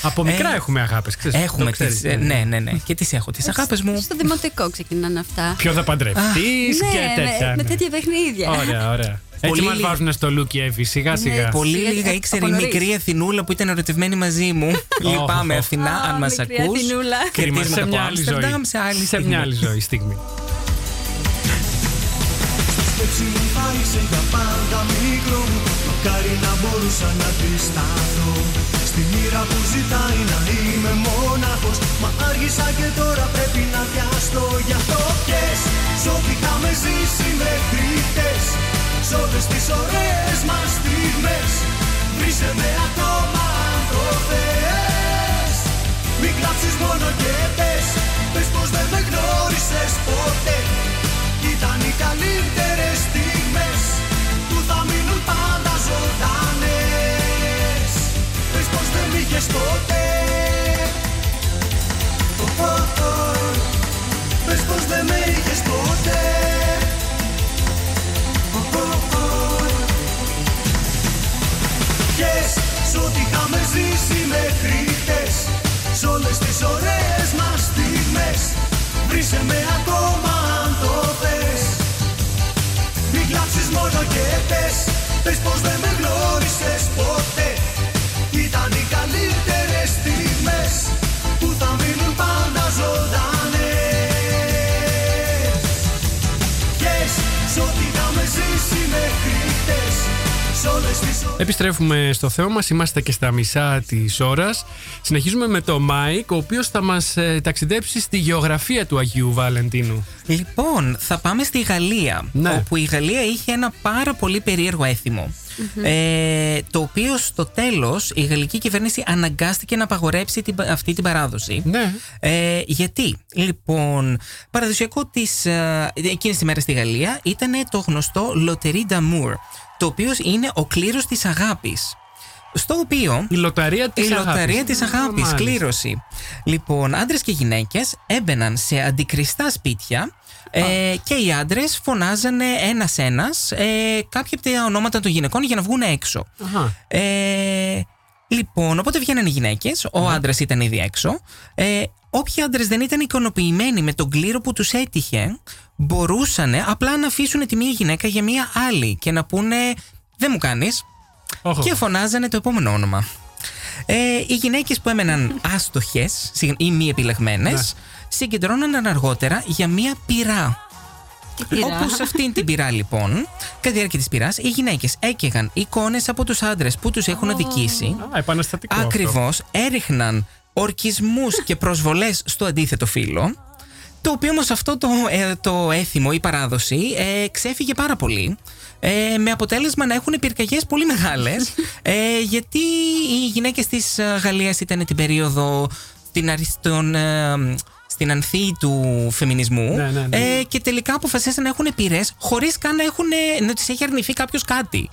Speaker 1: Από μικρά
Speaker 2: ε,
Speaker 1: έχουμε αγάπες, ξέρεις.
Speaker 2: Έχουμε τις, ε, ναι, ναι, ναι. Και τις έχω, τις αγάπες μου.
Speaker 6: Στο δημοτικό ξεκινάνε αυτά.
Speaker 1: Ποιο θα παντρευτείς και
Speaker 6: ναι,
Speaker 1: τέτοια.
Speaker 6: με, με
Speaker 1: ναι.
Speaker 6: τέτοια παιχνίδια.
Speaker 1: Ωραία, ωραία. Έτσι
Speaker 2: Πολύ
Speaker 1: μας
Speaker 2: λίγα.
Speaker 1: βάζουν στο Λούκι Εύη, σιγά σιγά.
Speaker 2: Πολύ
Speaker 6: Σιγά-
Speaker 2: λίγα
Speaker 6: ε,
Speaker 2: ήξερε η
Speaker 6: από νωρίς.
Speaker 2: μικρή Αθηνούλα που ήταν ερωτευμένη μαζί μου. Λυπάμαι,
Speaker 1: οχ.
Speaker 2: Αθηνά,
Speaker 6: Α,
Speaker 2: αν μας
Speaker 6: μικρή
Speaker 2: ακούς.
Speaker 6: Αθηνούλα.
Speaker 1: Κρίμα, σε μια άλλη ζωή.
Speaker 2: Σε άλλη
Speaker 1: Σε
Speaker 2: στιγμή.
Speaker 1: μια άλλη ζωή στιγμή.
Speaker 8: σκέψη μου φάλισε για πάντα μικρό μου Μακάρι να μπορούσα να αντισταθώ. Στη μοίρα που ζητάει να είμαι μόναχος Μα άργησα και τώρα πρέπει να βιαστώ. Γι' αυτό πιες Σ' ό,τι είχαμε ζήσει μέχρι χτες Σ' όλες τις ωραίες μας στιγμές Βρήσε με ακόμα αν το θες. Μην κλάψεις μόνο και πες Πες πως δεν με γνώρισες ποτέ. Ήταν οι καλύτερες δεν μ' είχες ποτέ Ω, ω, ω. Πες πως δεν με είχες ποτέ Ω, ω, ω. Ποιες σ' ό,τι είχαμε ζήσει μέχρι χτες Σ' όλες τις ωραίες μας στιγμές Βρήσε με ακόμα
Speaker 1: Επιστρέφουμε στο θέμα μας, είμαστε και στα μισά της ώρας. Συνεχίζουμε με το Μάικ, ο οποίος θα μας ε, ταξιδέψει στη γεωγραφία του Αγίου Βαλεντίνου.
Speaker 2: Λοιπόν, θα πάμε στη Γαλλία.
Speaker 1: Ναι.
Speaker 2: Όπου η Γαλλία είχε ένα πάρα πολύ περίεργο έθιμο. Ε, το οποίο στο τέλος η γαλλική κυβέρνηση αναγκάστηκε να απαγορέψει την, αυτή την παράδοση.
Speaker 1: Ναι.
Speaker 2: Ε, γιατί, λοιπόν, παραδοσιακό της, ε, εκείνης της μέρας στη Γαλλία ήταν το γνωστό Loterie d'Amour, το οποίο είναι ο κλήρος της αγάπης. Στο οποίο
Speaker 1: Η λοταρία της
Speaker 2: η
Speaker 1: αγάπης.
Speaker 2: λοταρία της
Speaker 1: Α,
Speaker 2: αγάπης,
Speaker 1: μάλιστα.
Speaker 2: κλήρωση. Λοιπόν, άντρες και γυναίκες έμπαιναν σε αντικριστά σπίτια ε, και οι άντρες φωνάζανε ένας-ένας ε, κάποια από τα ονόματα των γυναικών για να βγουν έξω.
Speaker 1: Αχα.
Speaker 2: Ε, λοιπόν, οπότε βγαίνανε οι γυναίκες, ο άντρας ήταν ήδη έξω. Ε, όποιοι άντρες δεν ήταν ικανοποιημένοι με τον κλήρο που τους έτυχε, μπορούσαν απλά να αφήσουν τη μία γυναίκα για μία άλλη και να πούνε «Δεν μου κάνεις»
Speaker 1: Όχο.
Speaker 2: και φωνάζανε το επόμενο όνομα. Ε, οι γυναίκες που έμεναν άστοχες συγγ- ή μη επιλεγμένες
Speaker 1: Ναι.
Speaker 2: συγκεντρώνονταν αργότερα για μία πυρά.
Speaker 6: Τι πειρά.
Speaker 2: Όπως σε αυτήν την πυρά, λοιπόν, κατά τη διάρκεια της πυράς, οι γυναίκες έκαιγαν εικόνες από τους άντρες που τους έχουν αδικήσει.
Speaker 1: Α, επαναστατικό. αυτό.
Speaker 2: Ακριβώς έριχναν ορκισμούς και προσβολές στο αντίθετο φύλλο. Το οποίο όμως αυτό το, ε, το έθιμο, η παράδοση, ε, ξέφυγε πάρα πολύ. Ε, με αποτέλεσμα να έχουν πυρκαγιές πολύ μεγάλες. ε, γιατί οι γυναίκες της Γαλλίας ήταν την περίοδο στην αριστον, ε, στην ανθή του φεμινισμού
Speaker 1: Ναι, ναι, ναι.
Speaker 2: Ε, και τελικά αποφασίσαν να έχουν πυρές χωρίς καν να, έχουν, να τις έχει αρνηθεί κάποιος κάτι.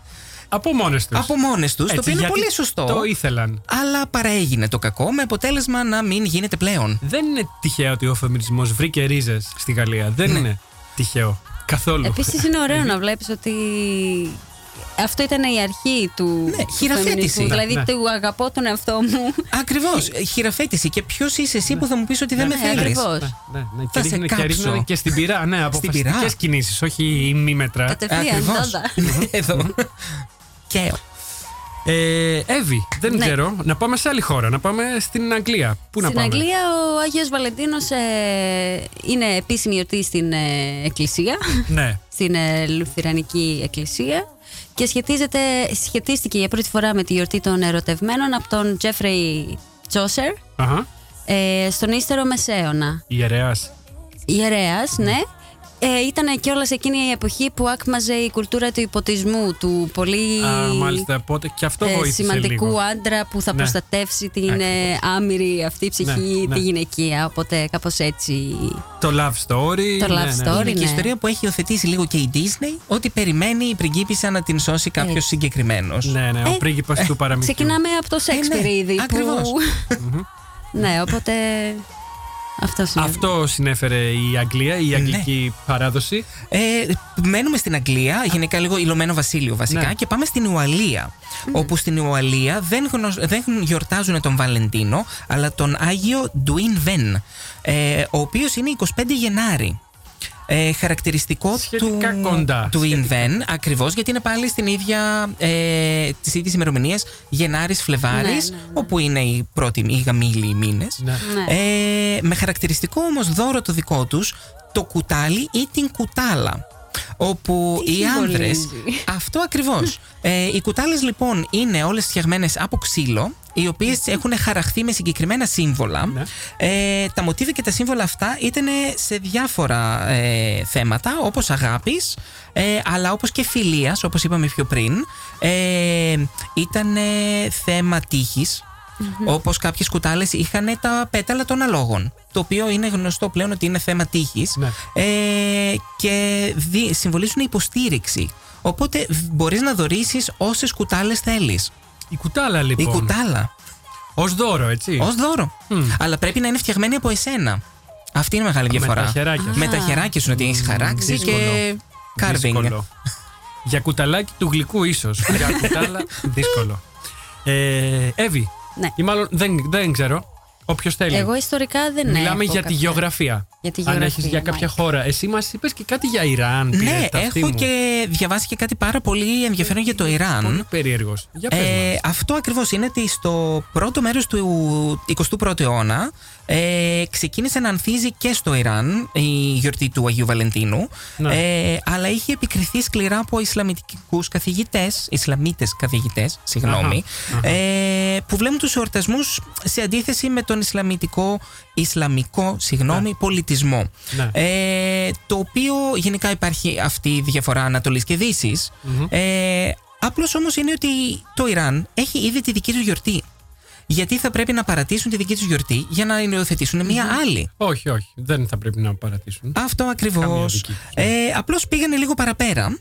Speaker 1: Από μόνες τους.
Speaker 2: Από μόνες τους, το
Speaker 1: Έτσι,
Speaker 2: οποίο είναι
Speaker 1: γιατί
Speaker 2: πολύ σωστό.
Speaker 1: Το ήθελαν.
Speaker 2: Αλλά παραέγινε το κακό με αποτέλεσμα να μην γίνεται πλέον.
Speaker 1: Δεν είναι τυχαίο ότι ο φεμινισμός βρήκε ρίζες στη Γαλλία. Δεν
Speaker 2: Ναι.
Speaker 1: είναι τυχαίο. Καθόλου.
Speaker 6: Επίσης είναι ωραίο να βλέπεις ότι αυτό ήταν η αρχή του
Speaker 2: Ναι,
Speaker 6: του
Speaker 2: χειραφέτηση.
Speaker 6: φεμινισμού.
Speaker 2: Ναι,
Speaker 6: Δηλαδή
Speaker 1: ναι.
Speaker 6: του αγαπώ τον εαυτό μου.
Speaker 2: Ακριβώς. Χειραφέτηση. Και ποιος είσαι εσύ που θα μου πεις ότι δεν
Speaker 6: Ναι,
Speaker 2: με θέλεις;
Speaker 6: ακριβώς.
Speaker 1: Ναι, ναι.
Speaker 2: Θα
Speaker 1: Και,
Speaker 2: σε
Speaker 1: ρίχνε, και
Speaker 2: κάψω.
Speaker 1: ρίχνανε και στην πυρά. Ναι, αποφασιστικές
Speaker 2: πυρά.
Speaker 1: κινήσεις, όχι ημίμετρα.
Speaker 6: Κατευθείαν,
Speaker 2: Ακριβώς.
Speaker 6: δόντα.
Speaker 2: Εδώ. Και
Speaker 1: Ε, Εύη, δεν
Speaker 6: Ναι.
Speaker 1: ξέρω. Να πάμε σε άλλη χώρα. Να πάμε στην Αγγλία. Πού να
Speaker 6: Στην
Speaker 1: πάμε;
Speaker 6: Αγγλία ο Άγιος Βαλεντίνος ε, είναι επίσημη γιορτή στην ε, εκκλησία,
Speaker 1: Ναι.
Speaker 6: στην ε, Λουθυρανική εκκλησία και σχετίζεται, σχετίστηκε για πρώτη φορά με τη γιορτή των ερωτευμένων από τον Τζέφρεϊ Τσόσερ
Speaker 1: Αχα.
Speaker 6: ε, στον ύστερο Μεσαίωνα.
Speaker 1: Ιερέας.
Speaker 6: Ιερέας, ναι. Ε, ήταν και όλα εκείνη η εποχή που άκμαζε η κουλτούρα του υποτισμού, του πολύ
Speaker 1: Α, μάλιστα. Οπότε και αυτό
Speaker 6: ε,
Speaker 1: βοήθησε
Speaker 6: σημαντικού
Speaker 1: λίγο.
Speaker 6: άντρα που θα
Speaker 1: Ναι.
Speaker 6: προστατεύσει την ε, άμυρη αυτή ψυχή,
Speaker 1: Ναι, ναι.
Speaker 6: τη γυναικεία. Οπότε κάπως έτσι.
Speaker 1: Το love story.
Speaker 6: Το love
Speaker 1: ναι, ναι.
Speaker 6: story.
Speaker 2: είναι και η
Speaker 6: ναι.
Speaker 2: ιστορία που έχει υιοθετήσει λίγο και η Disney ότι περιμένει η πριγκίπισσα να την σώσει κάποιος
Speaker 6: Έτσι.
Speaker 2: συγκεκριμένος.
Speaker 1: Ναι, ναι, ο
Speaker 6: Ε,
Speaker 1: πρίγκιπας του παραμυθιού.
Speaker 6: Ξεκινάμε από το Σέξπιρ
Speaker 2: ναι,
Speaker 6: ήδη. που-
Speaker 2: ακριβώς.
Speaker 6: ναι, οπότε. Αυτό είναι.
Speaker 1: Αυτό συνέφερε η Αγγλία, η αγγλική παράδοση.
Speaker 2: Ε, μένουμε στην Αγγλία, γενικά λίγο Ηνωμένο Βασίλειο βασικά,
Speaker 1: Ναι.
Speaker 2: και πάμε στην Ουαλία. Όπου στην Ουαλία δεν, γνω- δεν γιορτάζουν τον Βαλεντίνο, αλλά τον Άγιο Ντουίν Βεν, ε, ο οποίος είναι 25 Γενάρη. Ε, χαρακτηριστικό
Speaker 1: Σχετικά
Speaker 2: του,
Speaker 1: κοντά.
Speaker 2: του
Speaker 1: Σχετικά.
Speaker 2: Invent, ακριβώς γιατί είναι πάλι στην ίδια, ε, τις ίδιες ημερομηνίες Γενάρης Φλεβάρης,
Speaker 6: Ναι, ναι, ναι.
Speaker 2: όπου είναι οι πρώτοι, οι γαμήλοι μήνες.
Speaker 1: Ναι.
Speaker 6: Ναι.
Speaker 2: Ε, με χαρακτηριστικό όμως δώρο το δικό τους το κουτάλι ή την κουτάλα. Όπου
Speaker 6: Τι
Speaker 2: οι άνδρες.
Speaker 6: συμβολίζει;
Speaker 2: Αυτό ακριβώς. ε, οι κουτάλες λοιπόν είναι όλες φτιαγμένες από ξύλο, οι οποίες έχουν χαραχθεί με συγκεκριμένα σύμβολα.
Speaker 1: Ναι.
Speaker 2: Ε, τα μοτίβα και τα σύμβολα αυτά ήταν σε διάφορα ε, θέματα, όπως αγάπης, ε, αλλά όπως και φιλίας, όπως είπαμε πιο πριν. Ε, ήταν θέμα τύχης. Όπως κάποιες κουτάλες είχαν τα πέταλα των αλόγων. Το οποίο είναι γνωστό πλέον ότι είναι θέμα τύχης.
Speaker 1: Ναι.
Speaker 2: Ε, και δι- συμβολίζουν υποστήριξη. Οπότε μπορείς να δωρήσει όσες κουτάλες θέλεις.
Speaker 1: Η κουτάλα
Speaker 2: Η
Speaker 1: λοιπόν.
Speaker 2: κουτάλα.
Speaker 1: Ω δώρο, έτσι.
Speaker 2: Ω δώρο.
Speaker 1: Μμ.
Speaker 2: Αλλά πρέπει να είναι φτιαγμένη από εσένα. Αυτή είναι η μεγάλη
Speaker 1: Με
Speaker 2: διαφορά.
Speaker 1: τα χεράκια σου.
Speaker 2: Με τα χεράκια σου, ότι έχεις χαράξεις
Speaker 1: δύσκολο.
Speaker 2: και carving.
Speaker 1: Δύσκολο. Για κουταλάκι του γλυκού ίσως. Για κουτάλα δύσκολο. Ε, Εύη.
Speaker 6: Ναι.
Speaker 1: Ή μάλλον δεν, δεν ξέρω. Όποιος θέλει.
Speaker 6: Εγώ ιστορικά δεν
Speaker 1: Μιλάμε
Speaker 6: έχω
Speaker 1: για τη
Speaker 6: κάποια-
Speaker 1: γεωγραφία.
Speaker 6: Για τη
Speaker 1: Αν
Speaker 6: γεωγραφία,
Speaker 1: έχει για κάποια
Speaker 6: μάλιστα.
Speaker 1: χώρα. Εσύ μας είπες και κάτι για Ιράν. πήρες
Speaker 2: Ναι,
Speaker 1: τα αυτή
Speaker 2: έχω
Speaker 1: μου.
Speaker 2: και διαβάσει και κάτι πάρα πολύ ενδιαφέρον για το Ιράν.
Speaker 1: Πολύ περίεργος. Για πες
Speaker 2: Ε,
Speaker 1: μας.
Speaker 2: αυτό ακριβώς είναι ότι στο πρώτο μέρος του 21ου αιώνα ε, ξεκίνησε να ανθίζει και στο Ιράν η γιορτή του Αγίου Βαλεντίνου
Speaker 1: Ναι.
Speaker 2: ε, αλλά είχε επικριθεί σκληρά από Ισλαμιτικούς καθηγητές Ισλαμίτες καθηγητές, συγγνώμη Ε, που βλέπουν τους εορτασμούς σε αντίθεση με τον Ισλαμιτικό Ισλαμικό συγγνώμη, πολιτισμό
Speaker 1: Ναι.
Speaker 2: ε, το οποίο γενικά υπάρχει αυτή η διαφορά Ανατολής και Δύσης ε, Απλώς όμως είναι ότι το Ιράν έχει ήδη τη δική του γιορτή. Γιατί θα πρέπει να παρατήσουν τη δική τους γιορτή για να υιοθετήσουν μια άλλη;
Speaker 1: Όχι, όχι. Δεν θα πρέπει να παρατήσουν.
Speaker 2: Αυτό
Speaker 1: Καμία
Speaker 2: ακριβώς.
Speaker 1: δική τους.
Speaker 2: Ε, Απλώς πήγανε λίγο παραπέρα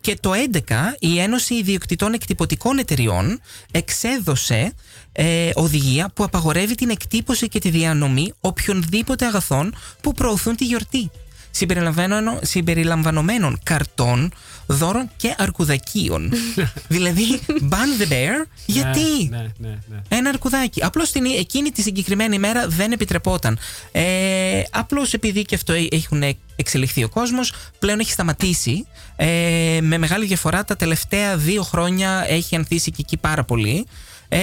Speaker 2: και το 11 η Ένωση Ιδιοκτητών Εκτυπωτικών Εταιριών εξέδωσε ε, οδηγία που απαγορεύει την εκτύπωση και τη διανομή οποιονδήποτε αγαθών που προωθούν τη γιορτή. Συμπεριλαμβανομένων- Συμπεριλαμβανομένων καρτών, δώρων και αρκουδακίων. δηλαδή, ban the bear, γιατί;
Speaker 1: Ναι, ναι, ναι. ναι.
Speaker 2: Ένα αρκουδάκι. Απλώς εκείνη τη συγκεκριμένη ημέρα δεν επιτρεπόταν. Ε, Απλώς επειδή και αυτό έχουν εξελιχθεί ο κόσμος, πλέον έχει σταματήσει. Ε, με μεγάλη διαφορά τα τελευταία δύο χρόνια έχει ανθίσει και εκεί πάρα πολύ. Ε,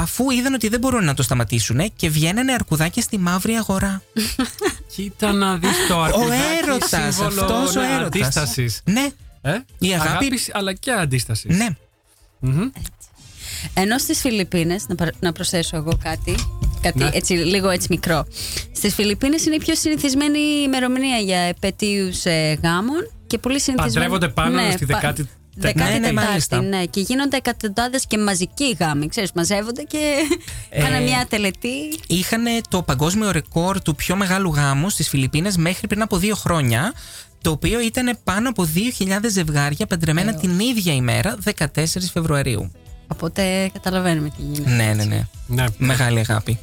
Speaker 2: αφού είδαν ότι δεν μπορούν να το σταματήσουν και βγαίνανε αρκουδάκια στη μαύρη αγορά.
Speaker 1: Κοίτα να δεις το αρκουδάκι
Speaker 2: έρωτας,
Speaker 1: σύμβολο,
Speaker 2: αυτός ο
Speaker 1: ναι,
Speaker 2: έρωτας.
Speaker 1: αντίστασης.
Speaker 2: ναι,
Speaker 1: Ε;
Speaker 2: Η αγάπη-
Speaker 1: Αγάπης, αλλά και αντίστασης.
Speaker 2: ναι.
Speaker 6: Ενώ στις Φιλιππίνες, να, παρα- να προσθέσω εγώ κάτι, κάτι
Speaker 1: Ναι.
Speaker 6: έτσι, λίγο έτσι μικρό. Στις Φιλιππίνες είναι η πιο συνηθισμένη ημερομηνία για επαιτίους ε, γάμων και πολύ συνηθισμένη.
Speaker 1: Παντρεύονται πάνω στη δεκάτη-
Speaker 6: Δεκάτη
Speaker 2: Ναι, ναι,
Speaker 6: τετάρτη,
Speaker 2: μάλιστα.
Speaker 6: ναι. Και γίνονται εκατοντάδες και μαζικοί γάμοι. Ξέρεις, μαζεύονται και
Speaker 2: Ε,
Speaker 6: κάνουν μια τελετή.
Speaker 2: είχαν το παγκόσμιο ρεκόρ του πιο μεγάλου γάμου στις Φιλιππίνες μέχρι πριν από δύο χρόνια το οποίο ήταν πάνω από 2.000 ζευγάρια παντρεμένα την ίδια ημέρα 14 Φεβρουαρίου.
Speaker 6: Οπότε καταλαβαίνουμε τι γίνεται.
Speaker 2: Ναι, ναι, ναι.
Speaker 1: Ναι.
Speaker 2: Μεγάλη αγάπη.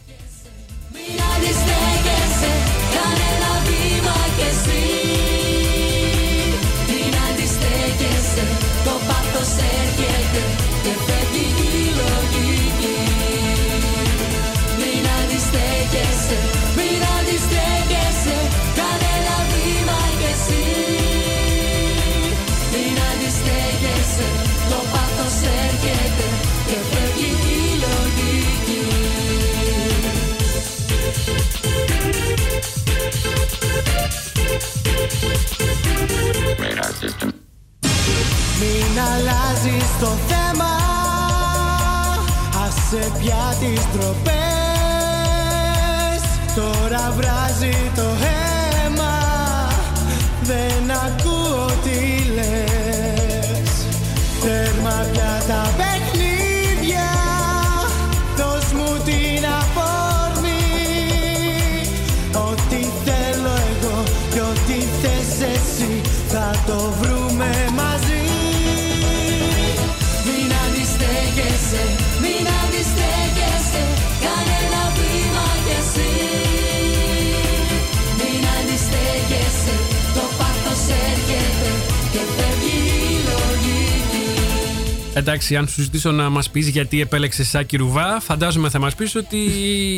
Speaker 1: Εντάξει, αν σου ζητήσω να μας πεις γιατί επέλεξες Σάκη Ρουβά, φαντάζομαι θα μας πεις ότι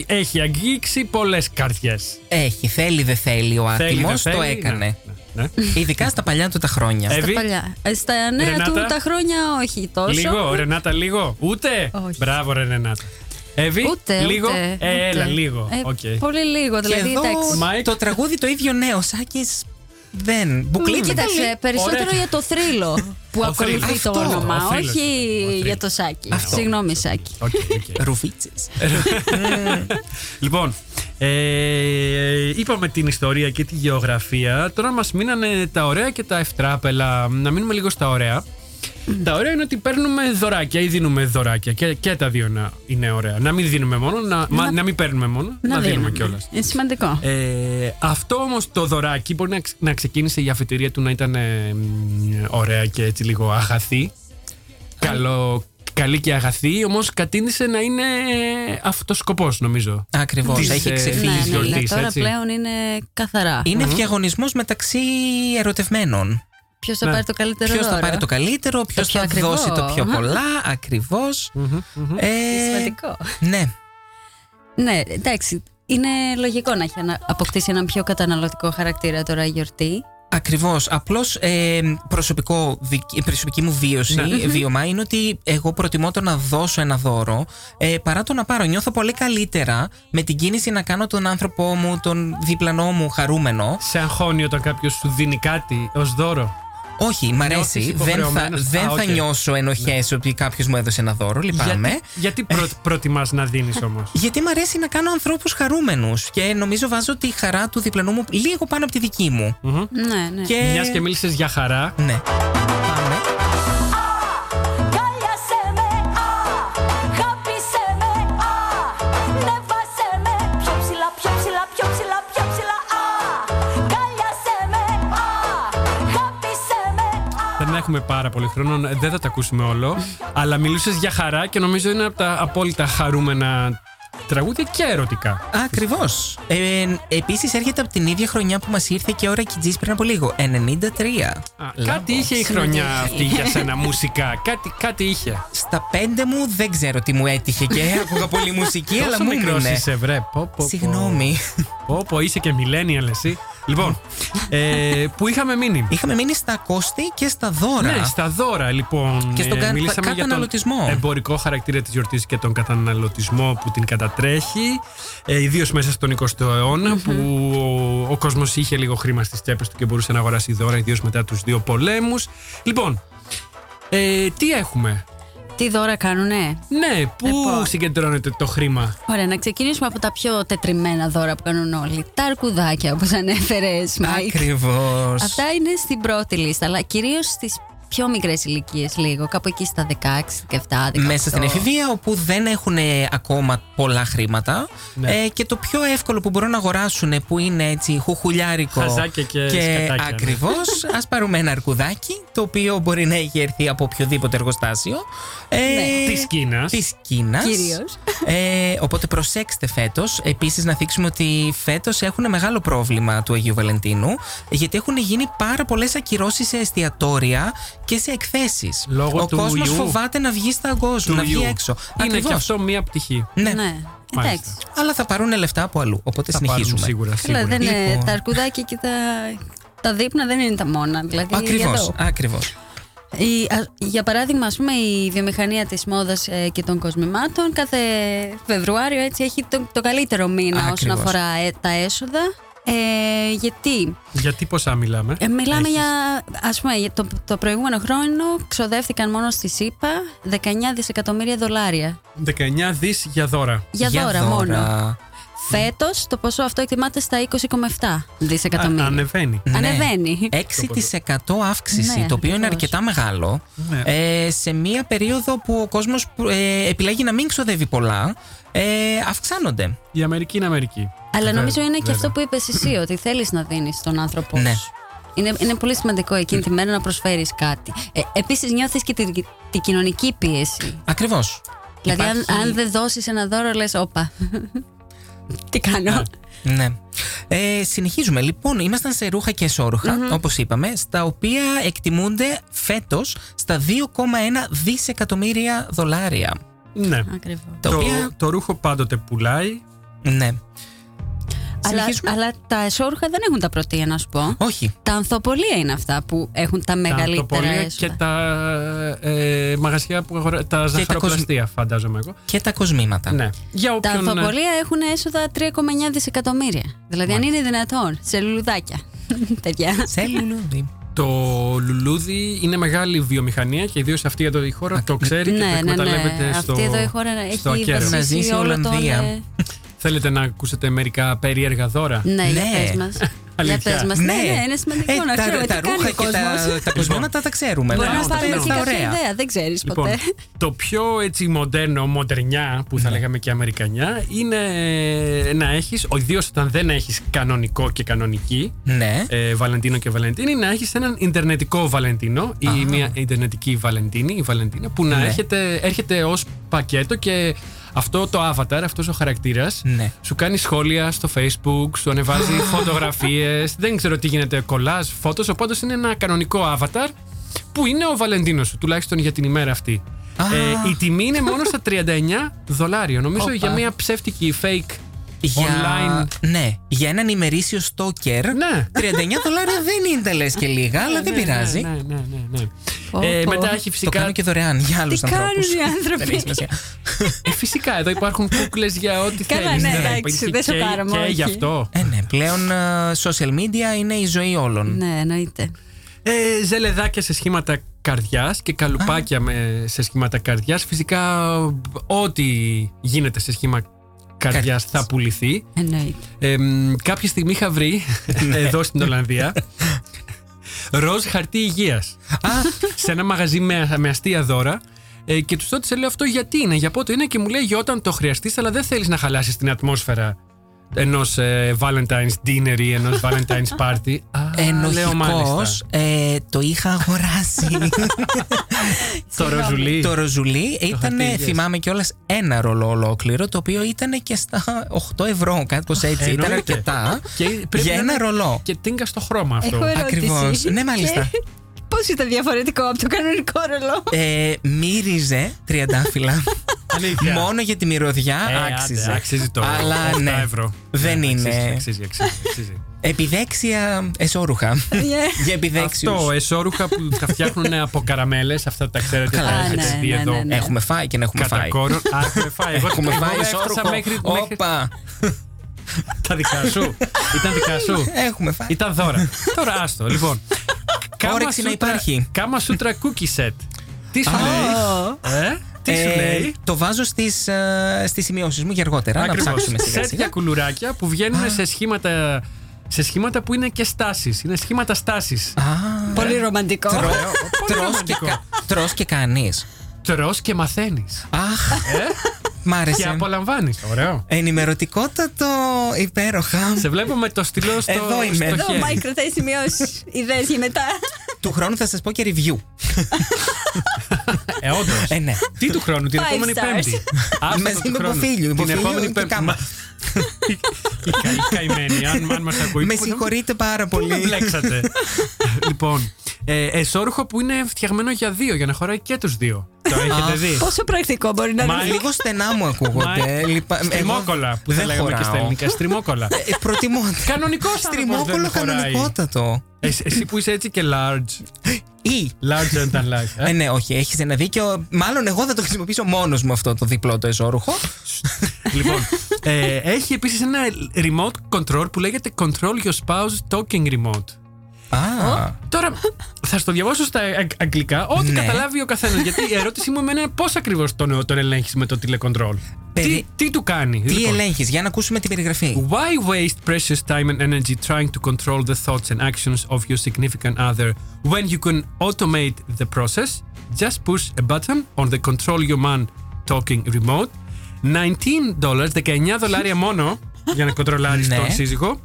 Speaker 1: έχει αγγίξει πολλές καρδιές.
Speaker 2: Έχει, θέλει δεν θέλει ο άτιμος, το έκανε.
Speaker 1: Ναι, ναι.
Speaker 2: Ειδικά στα παλιά του τα χρόνια.
Speaker 1: Εύη,
Speaker 6: Παλιά. Ε, Στα νέα του
Speaker 1: Ρενάτα;
Speaker 6: τα χρόνια όχι τόσο.
Speaker 1: λίγο, Ρενάτα, λίγο. Ούτε;
Speaker 6: Όχι.
Speaker 1: Μπράβο, ρε Ρενάτα. Εύη,
Speaker 6: Ούτε,
Speaker 1: λίγο;
Speaker 6: ούτε,
Speaker 1: ε,
Speaker 6: ούτε.
Speaker 1: έλα, λίγο.
Speaker 6: Ε,
Speaker 1: Οκ.
Speaker 6: Πολύ λίγο,
Speaker 2: Και
Speaker 6: δηλαδή.
Speaker 2: εδώ
Speaker 6: εντάξει.
Speaker 1: Μάικ;
Speaker 2: το τραγούδι το ίδιο νέο, Σάκης δεν. Μπουκλίτσα
Speaker 6: Κοίταξε,
Speaker 2: καλή.
Speaker 6: περισσότερο
Speaker 1: Ωραία.
Speaker 6: για το θρύλο που
Speaker 1: Ο
Speaker 6: ακολουθεί
Speaker 1: θρύλος.
Speaker 6: το
Speaker 2: Αυτό,
Speaker 6: όνομα,
Speaker 1: ο θρύλος.
Speaker 6: όχι
Speaker 1: Ο θρύλος.
Speaker 6: για το Σάκη.
Speaker 2: Αυτό.
Speaker 6: Συγγνώμη, Σάκη.
Speaker 1: Οκ, οκ.
Speaker 2: Ρουβίτσες.
Speaker 1: Λοιπόν, ε, είπαμε την ιστορία και τη γεωγραφία. Τώρα μας μείνανε τα ωραία και τα ευτράπελα. Να μείνουμε λίγο στα ωραία. Τα ωραία είναι ότι παίρνουμε δωράκια ή δίνουμε δωράκια. Και, και τα δύο να είναι ωραία. Να μην δίνουμε μόνο, να, μα- να μην παίρνουμε μόνο, να, δίνουμε κιόλας.
Speaker 6: Είναι σημαντικό.
Speaker 1: Ε, αυτό όμως το δωράκι μπορεί να, ξ- να ξεκίνησε η αφετηρία του να ήταν ε, μ, ωραία και έτσι λίγο αγαθή. Καλό, καλή και αγαθή, όμως κατήντησε να είναι αυτός σκοπός νομίζω.
Speaker 2: Ακριβώς.
Speaker 1: Της,
Speaker 2: Έχει
Speaker 1: ε,
Speaker 2: ξεφύγει.
Speaker 6: ναι, ναι,
Speaker 1: γιορτής,
Speaker 6: ναι, τώρα
Speaker 1: έτσι.
Speaker 6: πλέον είναι καθαρά.
Speaker 2: Είναι διαγωνισμός μεταξύ ερωτευμένων.
Speaker 6: Ποιος θα
Speaker 1: Ναι.
Speaker 6: πάρει το καλύτερο
Speaker 2: Ποιος θα
Speaker 6: δώρο;
Speaker 2: πάρει το καλύτερο, ποιος
Speaker 6: πιο
Speaker 2: θα
Speaker 6: ακριβό.
Speaker 2: δώσει το πιο πολλά, ακριβώς. Ε,
Speaker 6: Σημαντικό.
Speaker 2: ναι.
Speaker 6: Ναι, εντάξει. Είναι λογικό να έχει ανα- αποκτήσει έναν πιο καταναλωτικό χαρακτήρα τώρα η γιορτή.
Speaker 2: Ακριβώς. Απλώς ε, προσωπικό, δική- προσωπική μου βίωση,
Speaker 1: Ναι.
Speaker 2: βίωμα είναι ότι εγώ προτιμώ το να δώσω ένα δώρο ε, παρά το να πάρω. Νιώθω πολύ καλύτερα με την κίνηση να κάνω τον άνθρωπό μου, τον διπλανό μου χαρούμενο.
Speaker 1: Σε αγχώνει όταν κάποιος σου δίνει κάτι ως δώρο;
Speaker 2: Όχι, μ' αρέσει.
Speaker 1: Νιώθεις
Speaker 2: Δεν θα,
Speaker 1: υποχρεωμένος;
Speaker 2: δεν
Speaker 1: Α,
Speaker 2: θα
Speaker 1: οκ.
Speaker 2: νιώσω ενοχές ότι κάποιος μου έδωσε ένα δώρο. Λυπάμαι.
Speaker 1: Γιατί, γιατί πρω, προτιμάς να δίνεις όμως;
Speaker 2: Γιατί μου αρέσει να κάνω ανθρώπους χαρούμενους και νομίζω βάζω τη χαρά του διπλανού μου λίγο πάνω από τη δική μου.
Speaker 6: Ναι, ναι.
Speaker 2: Και...
Speaker 1: Μιας και μίλησες για χαρά,
Speaker 2: Ναι.
Speaker 1: Έχουμε πάρα πολύ χρόνο, δεν θα τα ακούσουμε όλο. αλλά μιλούσες για χαρά και νομίζω είναι από τα απόλυτα χαρούμενα τραγούδια και ερωτικά.
Speaker 2: Ακριβώς. Ε, Επίσης έρχεται από την ίδια χρονιά που μας ήρθε και ώρα Κιτζή πριν από λίγο. 93.
Speaker 1: Α, κάτι είχε η χρονιά αυτή για σένα μουσικά. Κάτι, κάτι είχε.
Speaker 2: Στα πέντε μου δεν ξέρω τι μου έτυχε και άκουγα πολύ μουσική, αλλά
Speaker 1: Πόσο
Speaker 2: μου
Speaker 1: μικρός
Speaker 2: έμεινε.
Speaker 1: είσαι, βρε. Πω, πω, πω.
Speaker 2: Συγγνώμη.
Speaker 1: Πω, πω, είσαι και millennial εσύ. Λοιπόν, ε, που είχαμε μείνει.
Speaker 2: Είχαμε μείνει στα κόστη και στα δώρα.
Speaker 1: Ναι, στα δώρα λοιπόν.
Speaker 2: Και στον κα-
Speaker 1: μιλήσαμε για τον
Speaker 2: καταναλωτισμό.
Speaker 1: εμπορικό χαρακτήρα της γιορτής και τον καταναλωτισμό που την κατατρέχει. Ε, Ιδίως μέσα στον 20ο αιώνα που ο, ο κόσμος είχε λίγο χρήμα στις τσέπες του και μπορούσε να αγοράσει δώρα, ιδίως μετά τους δύο πολέμους. Λοιπόν, ε, τι έχουμε;
Speaker 6: Τι δώρα κάνουνε;
Speaker 1: Ναι, πού
Speaker 6: Λοιπόν.
Speaker 1: συγκεντρώνεται το χρήμα;
Speaker 6: Ωραία, να ξεκινήσουμε από τα πιο τετριμμένα δώρα που κάνουν όλοι. Τα αρκουδάκια, όπως ανέφερες, Μάικ.
Speaker 2: Ακριβώς.
Speaker 6: Αυτά είναι στην πρώτη λίστα, αλλά κυρίως στις πιο μικρές ηλικίες λίγο. Κάπου εκεί στα 16, 17, 18.
Speaker 2: Μέσα στην εφηβεία, όπου δεν έχουν ε, ακόμα πολλά χρήματα.
Speaker 1: Ναι.
Speaker 2: Ε, και το πιο εύκολο που μπορούν να αγοράσουν, που είναι έτσι χουχουλιάρικο.
Speaker 1: Χαζάκια και σκατάκια, ναι.
Speaker 2: Ακριβώς. Α πάρουμε ένα αρκουδάκι, το οποίο μπορεί να έχει έρθει από οποιοδήποτε εργοστάσιο. Ε,
Speaker 6: Ναι.
Speaker 1: Της Κίνας.
Speaker 2: Της Κίνας.
Speaker 6: Κυρίως.
Speaker 2: Ε, οπότε προσέξτε φέτος. Επίσης, να θίξουμε ότι φέτος έχουν μεγάλο πρόβλημα του Αγίου Βαλεντίνου, γιατί έχουν γίνει πάρα πολλές ακυρώσεις σε εστιατόρια και σε εκθέσεις.
Speaker 1: Λόγω
Speaker 2: Ο
Speaker 1: του
Speaker 2: κόσμος
Speaker 1: ιού.
Speaker 2: φοβάται να βγει στα κόσμο, να βγει
Speaker 1: ιού.
Speaker 2: έξω.
Speaker 1: Είναι
Speaker 2: Ακριβώς.
Speaker 1: και αυτό μία πτυχή.
Speaker 2: Ναι.
Speaker 6: Ναι,
Speaker 1: Μάλιστα.
Speaker 6: εντάξει.
Speaker 2: Αλλά θα πάρουν λεφτά από αλλού. Οπότε
Speaker 1: Θα πάρουν
Speaker 2: συνεχίζουμε.
Speaker 1: σίγουρα,
Speaker 6: Καλά,
Speaker 1: σίγουρα.
Speaker 6: δεν είναι,
Speaker 2: Λοιπόν.
Speaker 6: τα αρκουδάκια και τα, τα δείπνα δεν είναι τα μόνα. Δηλαδή,
Speaker 2: Ακριβώς.
Speaker 6: εδώ.
Speaker 2: Ακριβώς.
Speaker 6: Η- α- για παράδειγμα, ας πούμε, η βιομηχανία της μόδας ε, και των κοσμημάτων κάθε Φεβρουάριο έτσι έχει το, το καλύτερο μήνα όσον
Speaker 2: Ακριβώς.
Speaker 6: αφορά ε, τα έσοδα. Ε, γιατί;
Speaker 1: Γιατί ποσά μιλάμε;
Speaker 6: ε, μιλάμε
Speaker 1: Έχεις.
Speaker 6: για, ας πούμε, για το, το προηγούμενο χρόνο ξοδεύτηκαν μόνο στη ΣΥΠΑ 19 δισεκατομμύρια δολάρια.
Speaker 1: 19 δις για δώρα.
Speaker 6: Για, δώρα, μόνο. Φέτος το ποσό αυτό εκτιμάται στα 20,7 δισεκατομμύρια.
Speaker 1: Α, ανεβαίνει.
Speaker 2: Ναι.
Speaker 6: Ανεβαίνει.
Speaker 2: 6% αύξηση,
Speaker 6: Ναι,
Speaker 2: το οποίο είναι
Speaker 6: ακριβώς.
Speaker 2: αρκετά μεγάλο.
Speaker 1: Ναι.
Speaker 2: Ε, σε μία περίοδο που ο κόσμος ε, επιλέγει να μην ξοδεύει πολλά, ε, αυξάνονται.
Speaker 1: Η Αμερική είναι Αμερική.
Speaker 6: Αλλά
Speaker 1: Βέβαια,
Speaker 6: νομίζω είναι και
Speaker 1: βέβαια.
Speaker 6: αυτό που είπες εσύ, ότι θέλεις να δίνεις στον άνθρωπό
Speaker 2: Ναι.
Speaker 6: σου. Είναι, είναι πολύ σημαντικό εκείνη τη μέρα να προσφέρεις κάτι. Ε, Επίσης, νιώθεις και τη, τη κοινωνική πίεση.
Speaker 2: Ακριβώς.
Speaker 6: Δηλαδή, αν,
Speaker 2: Υπάρχει-
Speaker 6: αν δεν δώσεις ένα δώρο, λες, όπα. Τι κάνω;
Speaker 2: Ναι. Ε, συνεχίζουμε. Λοιπόν, ήμασταν σε ρούχα και σόρουχα, όπως είπαμε, στα οποία εκτιμούνται φέτος στα 2,1 δισεκατομμύρια δολάρια.
Speaker 1: Ναι.
Speaker 6: Ακριβώς.
Speaker 2: Τα
Speaker 1: Το,
Speaker 2: οποία-
Speaker 1: το ρούχο πάντοτε πουλάει.
Speaker 2: Ναι.
Speaker 6: Αλλά,
Speaker 2: Συνεχίζουμε.
Speaker 6: αλλά τα εσόρουχα δεν έχουν τα πρωτεία, να σου πω.
Speaker 2: Όχι.
Speaker 6: Τα ανθοπολία είναι αυτά που έχουν τα
Speaker 1: Τα
Speaker 6: μεγαλύτερα
Speaker 1: τοπολία
Speaker 6: έσοδα.
Speaker 1: και τα ε, μαγαζιά που αγορά, τα ζαχαροπλαστεία, φαντάζομαι εγώ.
Speaker 2: Και τα κοσμήματα.
Speaker 1: Ναι. Για
Speaker 6: Τα
Speaker 1: όποιον.
Speaker 6: ανθοπολία έχουν έσοδα 3,9 δισεκατομμύρια. Δηλαδή, αν είναι δυνατόν, σε λουλουδάκια. Παιδιά.
Speaker 2: Σε λουλούδι.
Speaker 1: Το λουλούδι είναι μεγάλη βιομηχανία και ιδίως αυτή εδώ η χώρα το ξέρει και το
Speaker 6: ναι, ναι,
Speaker 1: εκμεταλλεύεται
Speaker 6: ναι.
Speaker 1: στο,
Speaker 6: Αυτή εδώ η χώρα
Speaker 1: στο
Speaker 6: έχει
Speaker 1: ακέραιο.
Speaker 2: Να ζήσει
Speaker 6: βασίσει
Speaker 2: η
Speaker 6: όλο τον...
Speaker 2: Ολλανδία.
Speaker 6: ε,
Speaker 1: Θέλετε να ακούσετε μερικά περίεργα δώρα;
Speaker 6: Ναι, για
Speaker 2: Ναι.
Speaker 6: πες μας. Για
Speaker 1: Αλήθεια.
Speaker 6: πες μας. Ναι, ναι, είναι σημαντικό να
Speaker 2: τα,
Speaker 6: ξέρουμε
Speaker 2: τα
Speaker 6: τι κάνει
Speaker 2: ρούχα
Speaker 6: ο
Speaker 2: και τα,
Speaker 6: κόσμος.
Speaker 2: τα κοσμήματα τα ξέρουμε.
Speaker 6: Μπορεί
Speaker 2: Ναι,
Speaker 6: να
Speaker 2: στα
Speaker 6: πάρουμε και
Speaker 2: τα
Speaker 6: κάποια
Speaker 2: ωραία.
Speaker 6: ιδέα, δεν ξέρεις
Speaker 1: Λοιπόν,
Speaker 6: ποτέ.
Speaker 1: το πιο έτσι μοντέρνο, μοντερνιά που θα λέγαμε και αμερικανιά είναι να έχεις, ιδίως όταν δεν έχεις κανονικό και κανονική
Speaker 2: Ναι.
Speaker 1: ε, Βαλεντίνο και Βαλεντίνη, να έχεις έναν Ιντερνετικό Βαλεντίνο ή μια Ιντερνετική Βαλεντίνη ή Βαλεντίνα που να
Speaker 2: Ναι.
Speaker 1: έχετε, έρχεται ως πακέτο και αυτό το avatar, αυτός ο χαρακτήρας
Speaker 2: Ναι.
Speaker 1: σου κάνει σχόλια στο facebook, σου ανεβάζει φωτογραφίες, δεν ξέρω τι γίνεται, κολλάζ, φώτος, οπότε είναι ένα κανονικό avatar που είναι ο Βαλεντίνος σου, τουλάχιστον για την ημέρα αυτή.
Speaker 2: Α.
Speaker 1: Ε, η τιμή είναι μόνο στα 39 δολάρια. Νομίζω
Speaker 2: Όπα.
Speaker 1: για μια ψεύτικη fake
Speaker 2: Για,
Speaker 1: online.
Speaker 2: Ναι, για έναν ημερήσιο στόκερ.
Speaker 1: Ναι.
Speaker 2: 39 δολάρια δεν είναι τα λες και λίγα, αλλά δεν
Speaker 1: Ναι,
Speaker 2: πειράζει.
Speaker 1: Ναι, ναι, ναι, ναι.
Speaker 6: Πω,
Speaker 1: Ε,
Speaker 6: πω.
Speaker 1: μετά έχει
Speaker 2: Το
Speaker 1: φυσικά.
Speaker 2: κάνω και δωρεάν για άλλους
Speaker 6: Τι
Speaker 2: ανθρώπους.
Speaker 6: κάνουν οι άνθρωποι;
Speaker 2: Δεν έχει σημασία.
Speaker 1: Ε, φυσικά, εδώ υπάρχουν κούκλες για ό,τι
Speaker 6: Καλά,
Speaker 1: θέλεις.
Speaker 6: ναι,
Speaker 1: Ναι,
Speaker 6: εντάξει,
Speaker 1: υπάρχει
Speaker 6: δεν
Speaker 1: και-
Speaker 6: σοκάραμε,
Speaker 1: Και
Speaker 6: όχι.
Speaker 1: γι' αυτό.
Speaker 2: Ε, ναι, πλέον ε, social media είναι η ζωή όλων.
Speaker 6: Ναι, εννοείται.
Speaker 1: Ε, ζελεδάκια σε σχήματα καρδιάς και καλουπάκια με, σε σχήματα καρδιάς. Φυσικά, ό,τι γίνεται σε σχήμα καρδιά
Speaker 2: Καρδιάς.
Speaker 1: θα πουληθεί.
Speaker 6: Εννοείται.
Speaker 1: Ε, μ, κάποια στιγμή είχα βρει εδώ στην Ολλανδία ροζ χαρτί υγείας. σε ένα μαγαζί με, με αστεία δώρα. Ε, και τους ρώτησα, λέω αυτό γιατί είναι, για πότε είναι; Και μου λέει για όταν το χρειαστείς, αλλά δεν θέλεις να χαλάσεις την ατμόσφαιρα ενός ε, Valentine's dinner ή ενός Valentine's party. Α, λέω
Speaker 2: Ενοχικός,
Speaker 1: μάλιστα.
Speaker 2: ε, το είχα αγοράσει.
Speaker 1: Το ροζουλί.
Speaker 2: το ροζουλί ήταν,
Speaker 1: χαρτί, yes.
Speaker 2: θυμάμαι κιόλας, ένα ρολό ολόκληρο, το οποίο ήταν και στα 8 ευρώ, κάπως έτσι. ήταν
Speaker 1: Εννοείται.
Speaker 2: αρκετά.
Speaker 1: Και πρέπει
Speaker 2: για
Speaker 1: να
Speaker 2: ένα
Speaker 1: είναι
Speaker 2: ρολό.
Speaker 1: Και τίνκα στο χρώμα αυτό.
Speaker 6: Έχω ερώτηση.
Speaker 2: Ακριβώς. Ναι, μάλιστα.
Speaker 6: Πώς ήταν διαφορετικό από το κανονικό ρολό;
Speaker 2: Ε, μύριζε τριαντάφυλλα.
Speaker 1: Αλήθεια.
Speaker 2: Μόνο για τη μυρωδιά
Speaker 1: Ε, άντε,
Speaker 2: άξιζε.
Speaker 1: αξίζει το
Speaker 2: Αλλά
Speaker 1: 8
Speaker 2: ναι,
Speaker 1: ευρώ.
Speaker 2: δεν
Speaker 1: Ναι,
Speaker 2: είναι.
Speaker 1: Αξίζει, αξίζει, αξίζει, αξίζει.
Speaker 2: Επιδέξια εσώρουχα. για επιδέξιους.
Speaker 1: Αυτό, εσώρουχα που τα φτιάχνουν από καραμέλες, αυτά τα ξέρετε.
Speaker 2: Καλά,
Speaker 1: τα
Speaker 2: ναι,
Speaker 1: έχετε δει
Speaker 6: ναι,
Speaker 1: εδώ.
Speaker 6: ναι, ναι.
Speaker 2: Έχουμε φάει και να έχουμε
Speaker 1: Κατά
Speaker 2: φάει.
Speaker 1: κόρο. Α, έχουμε φάει. Εγώ,
Speaker 2: Έχουμε
Speaker 1: εγώ
Speaker 2: φάει
Speaker 1: έφτασα
Speaker 2: εσώρουχο.
Speaker 1: μέχρι, μέχρι
Speaker 2: Όπα.
Speaker 1: τα δικά σου. Ήταν δικά σου.
Speaker 2: Έχουμε φάει.
Speaker 1: Ήταν δώρα. Τώρα άστο. Λοιπόν.
Speaker 2: Όρεξη να
Speaker 1: Kama Sutra-
Speaker 2: υπάρχει.
Speaker 1: Kama Sutra Cookie Set. Τι σου
Speaker 2: Α.
Speaker 1: λέει; Ε, τι σου
Speaker 2: Ε,
Speaker 1: λέει;
Speaker 2: Το βάζω στις, ε, στις σημειώσεις μου για αργότερα. Να
Speaker 1: Ακριβώς.
Speaker 2: ψάξουμε σιγά
Speaker 1: Σετ για
Speaker 2: σιγά.
Speaker 1: κουλουράκια που βγαίνουν σε σχήματα, σε σχήματα που είναι και στάσεις. Είναι σχήματα στάσης.
Speaker 2: Α,
Speaker 6: Πολύ ρομαντικό.
Speaker 2: τρώ-
Speaker 1: Πολύ
Speaker 2: τρως και
Speaker 1: ρομαντικό.
Speaker 2: κα- Τρως και κάνεις.
Speaker 1: Τρώ και μαθαίνεις.
Speaker 2: Αχ, μ'
Speaker 1: Και
Speaker 2: άρεσε.
Speaker 1: απολαμβάνεις. Ωραίο.
Speaker 2: Ενημερωτικότατο υπέροχα.
Speaker 1: Σε βλέπω με το στυλό στο,
Speaker 2: Εδώ είμαι.
Speaker 1: στο
Speaker 2: Εδώ,
Speaker 6: Εδώ,
Speaker 1: χέρι.
Speaker 6: Μάικ, κρατάει σημειώσεις. Ιδέες για μετά.
Speaker 2: Του χρόνου θα σας πω και review.
Speaker 1: Ε, όντως.
Speaker 2: Ε, ναι.
Speaker 1: Τι του χρόνου, την
Speaker 6: Five
Speaker 1: επόμενη
Speaker 6: stars.
Speaker 1: Πέμπτη. Άστο
Speaker 2: Μαζί
Speaker 1: το του
Speaker 2: με
Speaker 1: χρόνου.
Speaker 2: υποφίλιο,
Speaker 1: Την
Speaker 2: υποφίλιο
Speaker 1: επόμενη
Speaker 2: και
Speaker 1: Πέμπτη.
Speaker 2: κάμα.
Speaker 1: Μα- Η κα- η καημένη, αν, αν μας ακούει.
Speaker 2: Με
Speaker 1: πού να-
Speaker 2: συγχωρείτε πάρα
Speaker 1: Πού με
Speaker 2: πολύ.
Speaker 1: μπλέξατε; λοιπόν, ε, εσώρουχο που είναι φτιαγμένο για δύο, για να χωράει και τους δύο. Το έχετε δει;
Speaker 6: Πόσο πρακτικό μπορεί να
Speaker 1: Μα-
Speaker 6: είναι.
Speaker 2: Λίγο στενά μου ακούγονται. Λυπα- εγώ
Speaker 1: Στριμόκολα που θα
Speaker 2: δεν
Speaker 1: λέγαμε και στα
Speaker 2: χωράω.
Speaker 1: ελληνικά. Στριμόκολα.
Speaker 2: Ε, Προτιμώ.
Speaker 1: Κανονικός άνθρωπος
Speaker 2: Στριμόκολο
Speaker 1: δεν χωράει.
Speaker 2: κανονικότατο.
Speaker 1: Εσύ, εσύ που είσαι έτσι και large.
Speaker 2: Ή.
Speaker 1: Larger than life.
Speaker 2: Ε,
Speaker 1: Ε;
Speaker 2: ναι, όχι, έχεις ένα δίκιο. Μάλλον εγώ θα το χρησιμοποιήσω μόνος μου αυτό το διπλό το εσώρουχο.
Speaker 1: λοιπόν, ε, έχει επίσης ένα remote control που λέγεται Control Your Spouse Talking Remote.
Speaker 2: Α,
Speaker 1: Τώρα θα στο διαβάσω στα αγ- αγγλικά, ό,τι
Speaker 2: Ναι.
Speaker 1: καταλάβει ο καθένας. Γιατί η ερώτησή μου εμένα είναι πώς ακριβώς τον, τον ελέγχεις με το τηλεκοντρόλ. Τι,
Speaker 2: Περι-
Speaker 1: τι του κάνει.
Speaker 2: τι
Speaker 1: λοιπόν;
Speaker 2: ελέγχεις, για να ακούσουμε την περιγραφή.
Speaker 1: Why waste precious time and energy trying to control the thoughts and actions of your significant other when you can automate the process? Just push a button on the control your man talking remote. 19 dollars, 19 δολάρια μόνο για να κοντρολάρεις
Speaker 2: Ναι.
Speaker 1: τον σύζυγο.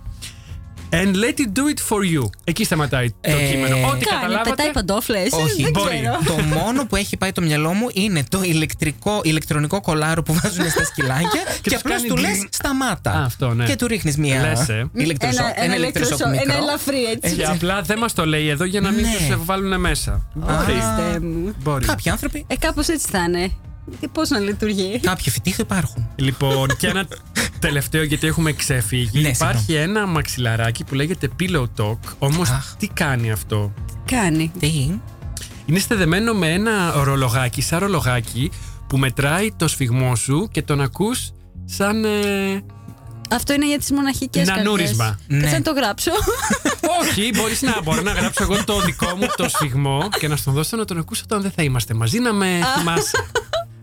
Speaker 1: And let it do it for you. Εκεί σταματάει το
Speaker 2: Ε,
Speaker 1: κείμενο. Ό,τι
Speaker 6: Κάνει,
Speaker 1: καταλάβατε.
Speaker 6: πετάει παντόφλε.
Speaker 2: Όχι,
Speaker 6: δεν
Speaker 1: μπορεί.
Speaker 6: ξέρω.
Speaker 2: Το μόνο που έχει πάει το μυαλό μου είναι το ηλεκτρικό, ηλεκτρονικό κολάρο που βάζουν στα σκυλάκια και,
Speaker 1: τους
Speaker 2: απλώς
Speaker 1: κάνει
Speaker 2: του λες
Speaker 1: γκλιν.
Speaker 2: σταμάτα.
Speaker 1: Α, αυτό, ναι.
Speaker 2: Και του ρίχνεις μία.
Speaker 1: Λες, ε.
Speaker 2: ηλεκτροσό-
Speaker 6: Ένα- ένα
Speaker 2: ηλεκτροσόκ
Speaker 6: ηλεκτροσό-
Speaker 2: μικρό.
Speaker 6: ένα ελαφρύ, έτσι.
Speaker 1: Και απλά δεν μας το λέει εδώ για να μην
Speaker 2: Ναι.
Speaker 1: τους βάλουν μέσα. Μπορεί.
Speaker 6: Χριστέ μου.
Speaker 1: Μπορεί.
Speaker 2: Κάποιοι άνθρωποι,
Speaker 6: Ε, κάπως έτσι θα είναι. Πώς να λειτουργεί.
Speaker 2: κάποιοι φυτίχοι υπάρχουν.
Speaker 1: Λοιπόν, και ένα τελευταίο γιατί έχουμε ξεφύγει.
Speaker 2: Ναι,
Speaker 1: Υπάρχει ένα μαξιλαράκι που λέγεται Pillow Talk. Όμως,
Speaker 2: Αχ.
Speaker 1: τι κάνει αυτό;
Speaker 6: Κάνει.
Speaker 2: Τι;
Speaker 1: Είναι στεδεμένο με ένα ρολογάκι, σαν ρολογάκι, που μετράει το σφιγμό σου και τον ακούς σαν. ε,
Speaker 6: Αυτό είναι για τις μοναχικές
Speaker 1: Νανούρισμα.
Speaker 2: Ναι.
Speaker 6: Κάτσε να το γράψω.
Speaker 1: Όχι, μπορείς να, μπορώ να γράψω εγώ το δικό μου το σφιγμό και να στον δώσω να τον ακούσω όταν δεν θα είμαστε μαζί, να με θυμάσαι.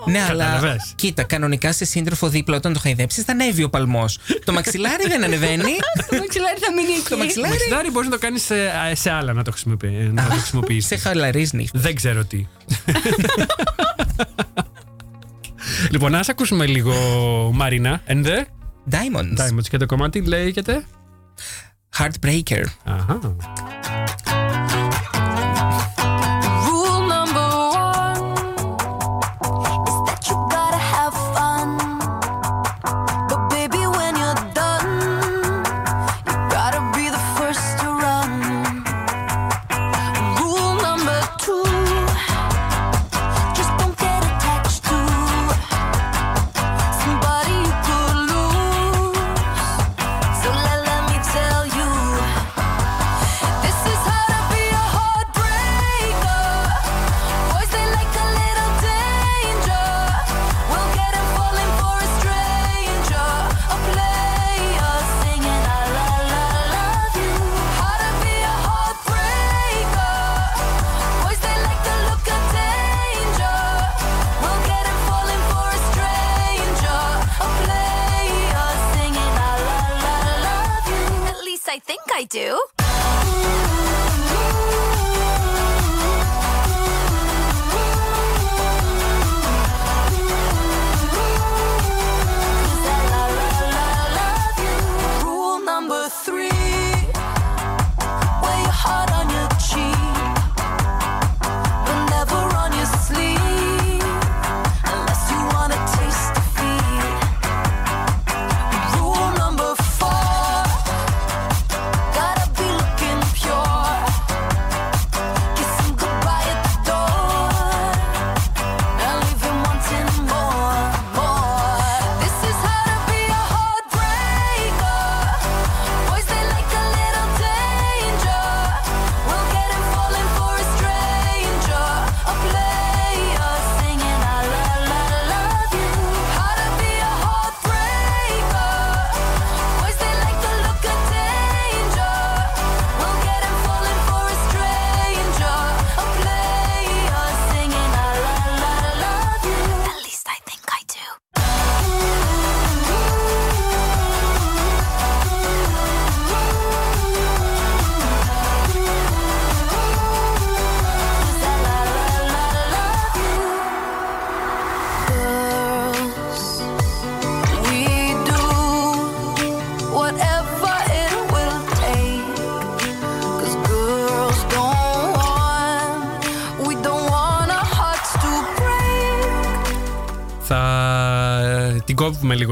Speaker 2: Ναι, αλλά
Speaker 3: Κατάλαβες.
Speaker 2: κοίτα, κανονικά σε σύντροφο δίπλα όταν το χαϊδέψεις θα ανέβει ο παλμός. το μαξιλάρι δεν ανεβαίνει.
Speaker 6: Το μαξιλάρι θα μείνει εκεί.
Speaker 2: το μαξιλάρι
Speaker 3: Μαξιλάρι μπορείς να το κάνεις σε, σε άλλα να το, χρησιμοποιεί, να το
Speaker 2: σε
Speaker 3: χρησιμοποιήσεις.
Speaker 2: χαλαρή νύχτα.
Speaker 3: Δεν ξέρω τι. λοιπόν, ας ακούσουμε λίγο Μαρίνα. And the
Speaker 2: Diamonds.
Speaker 3: Diamonds και το κομμάτι λέγεται;
Speaker 2: Heartbreaker.
Speaker 3: Αχα.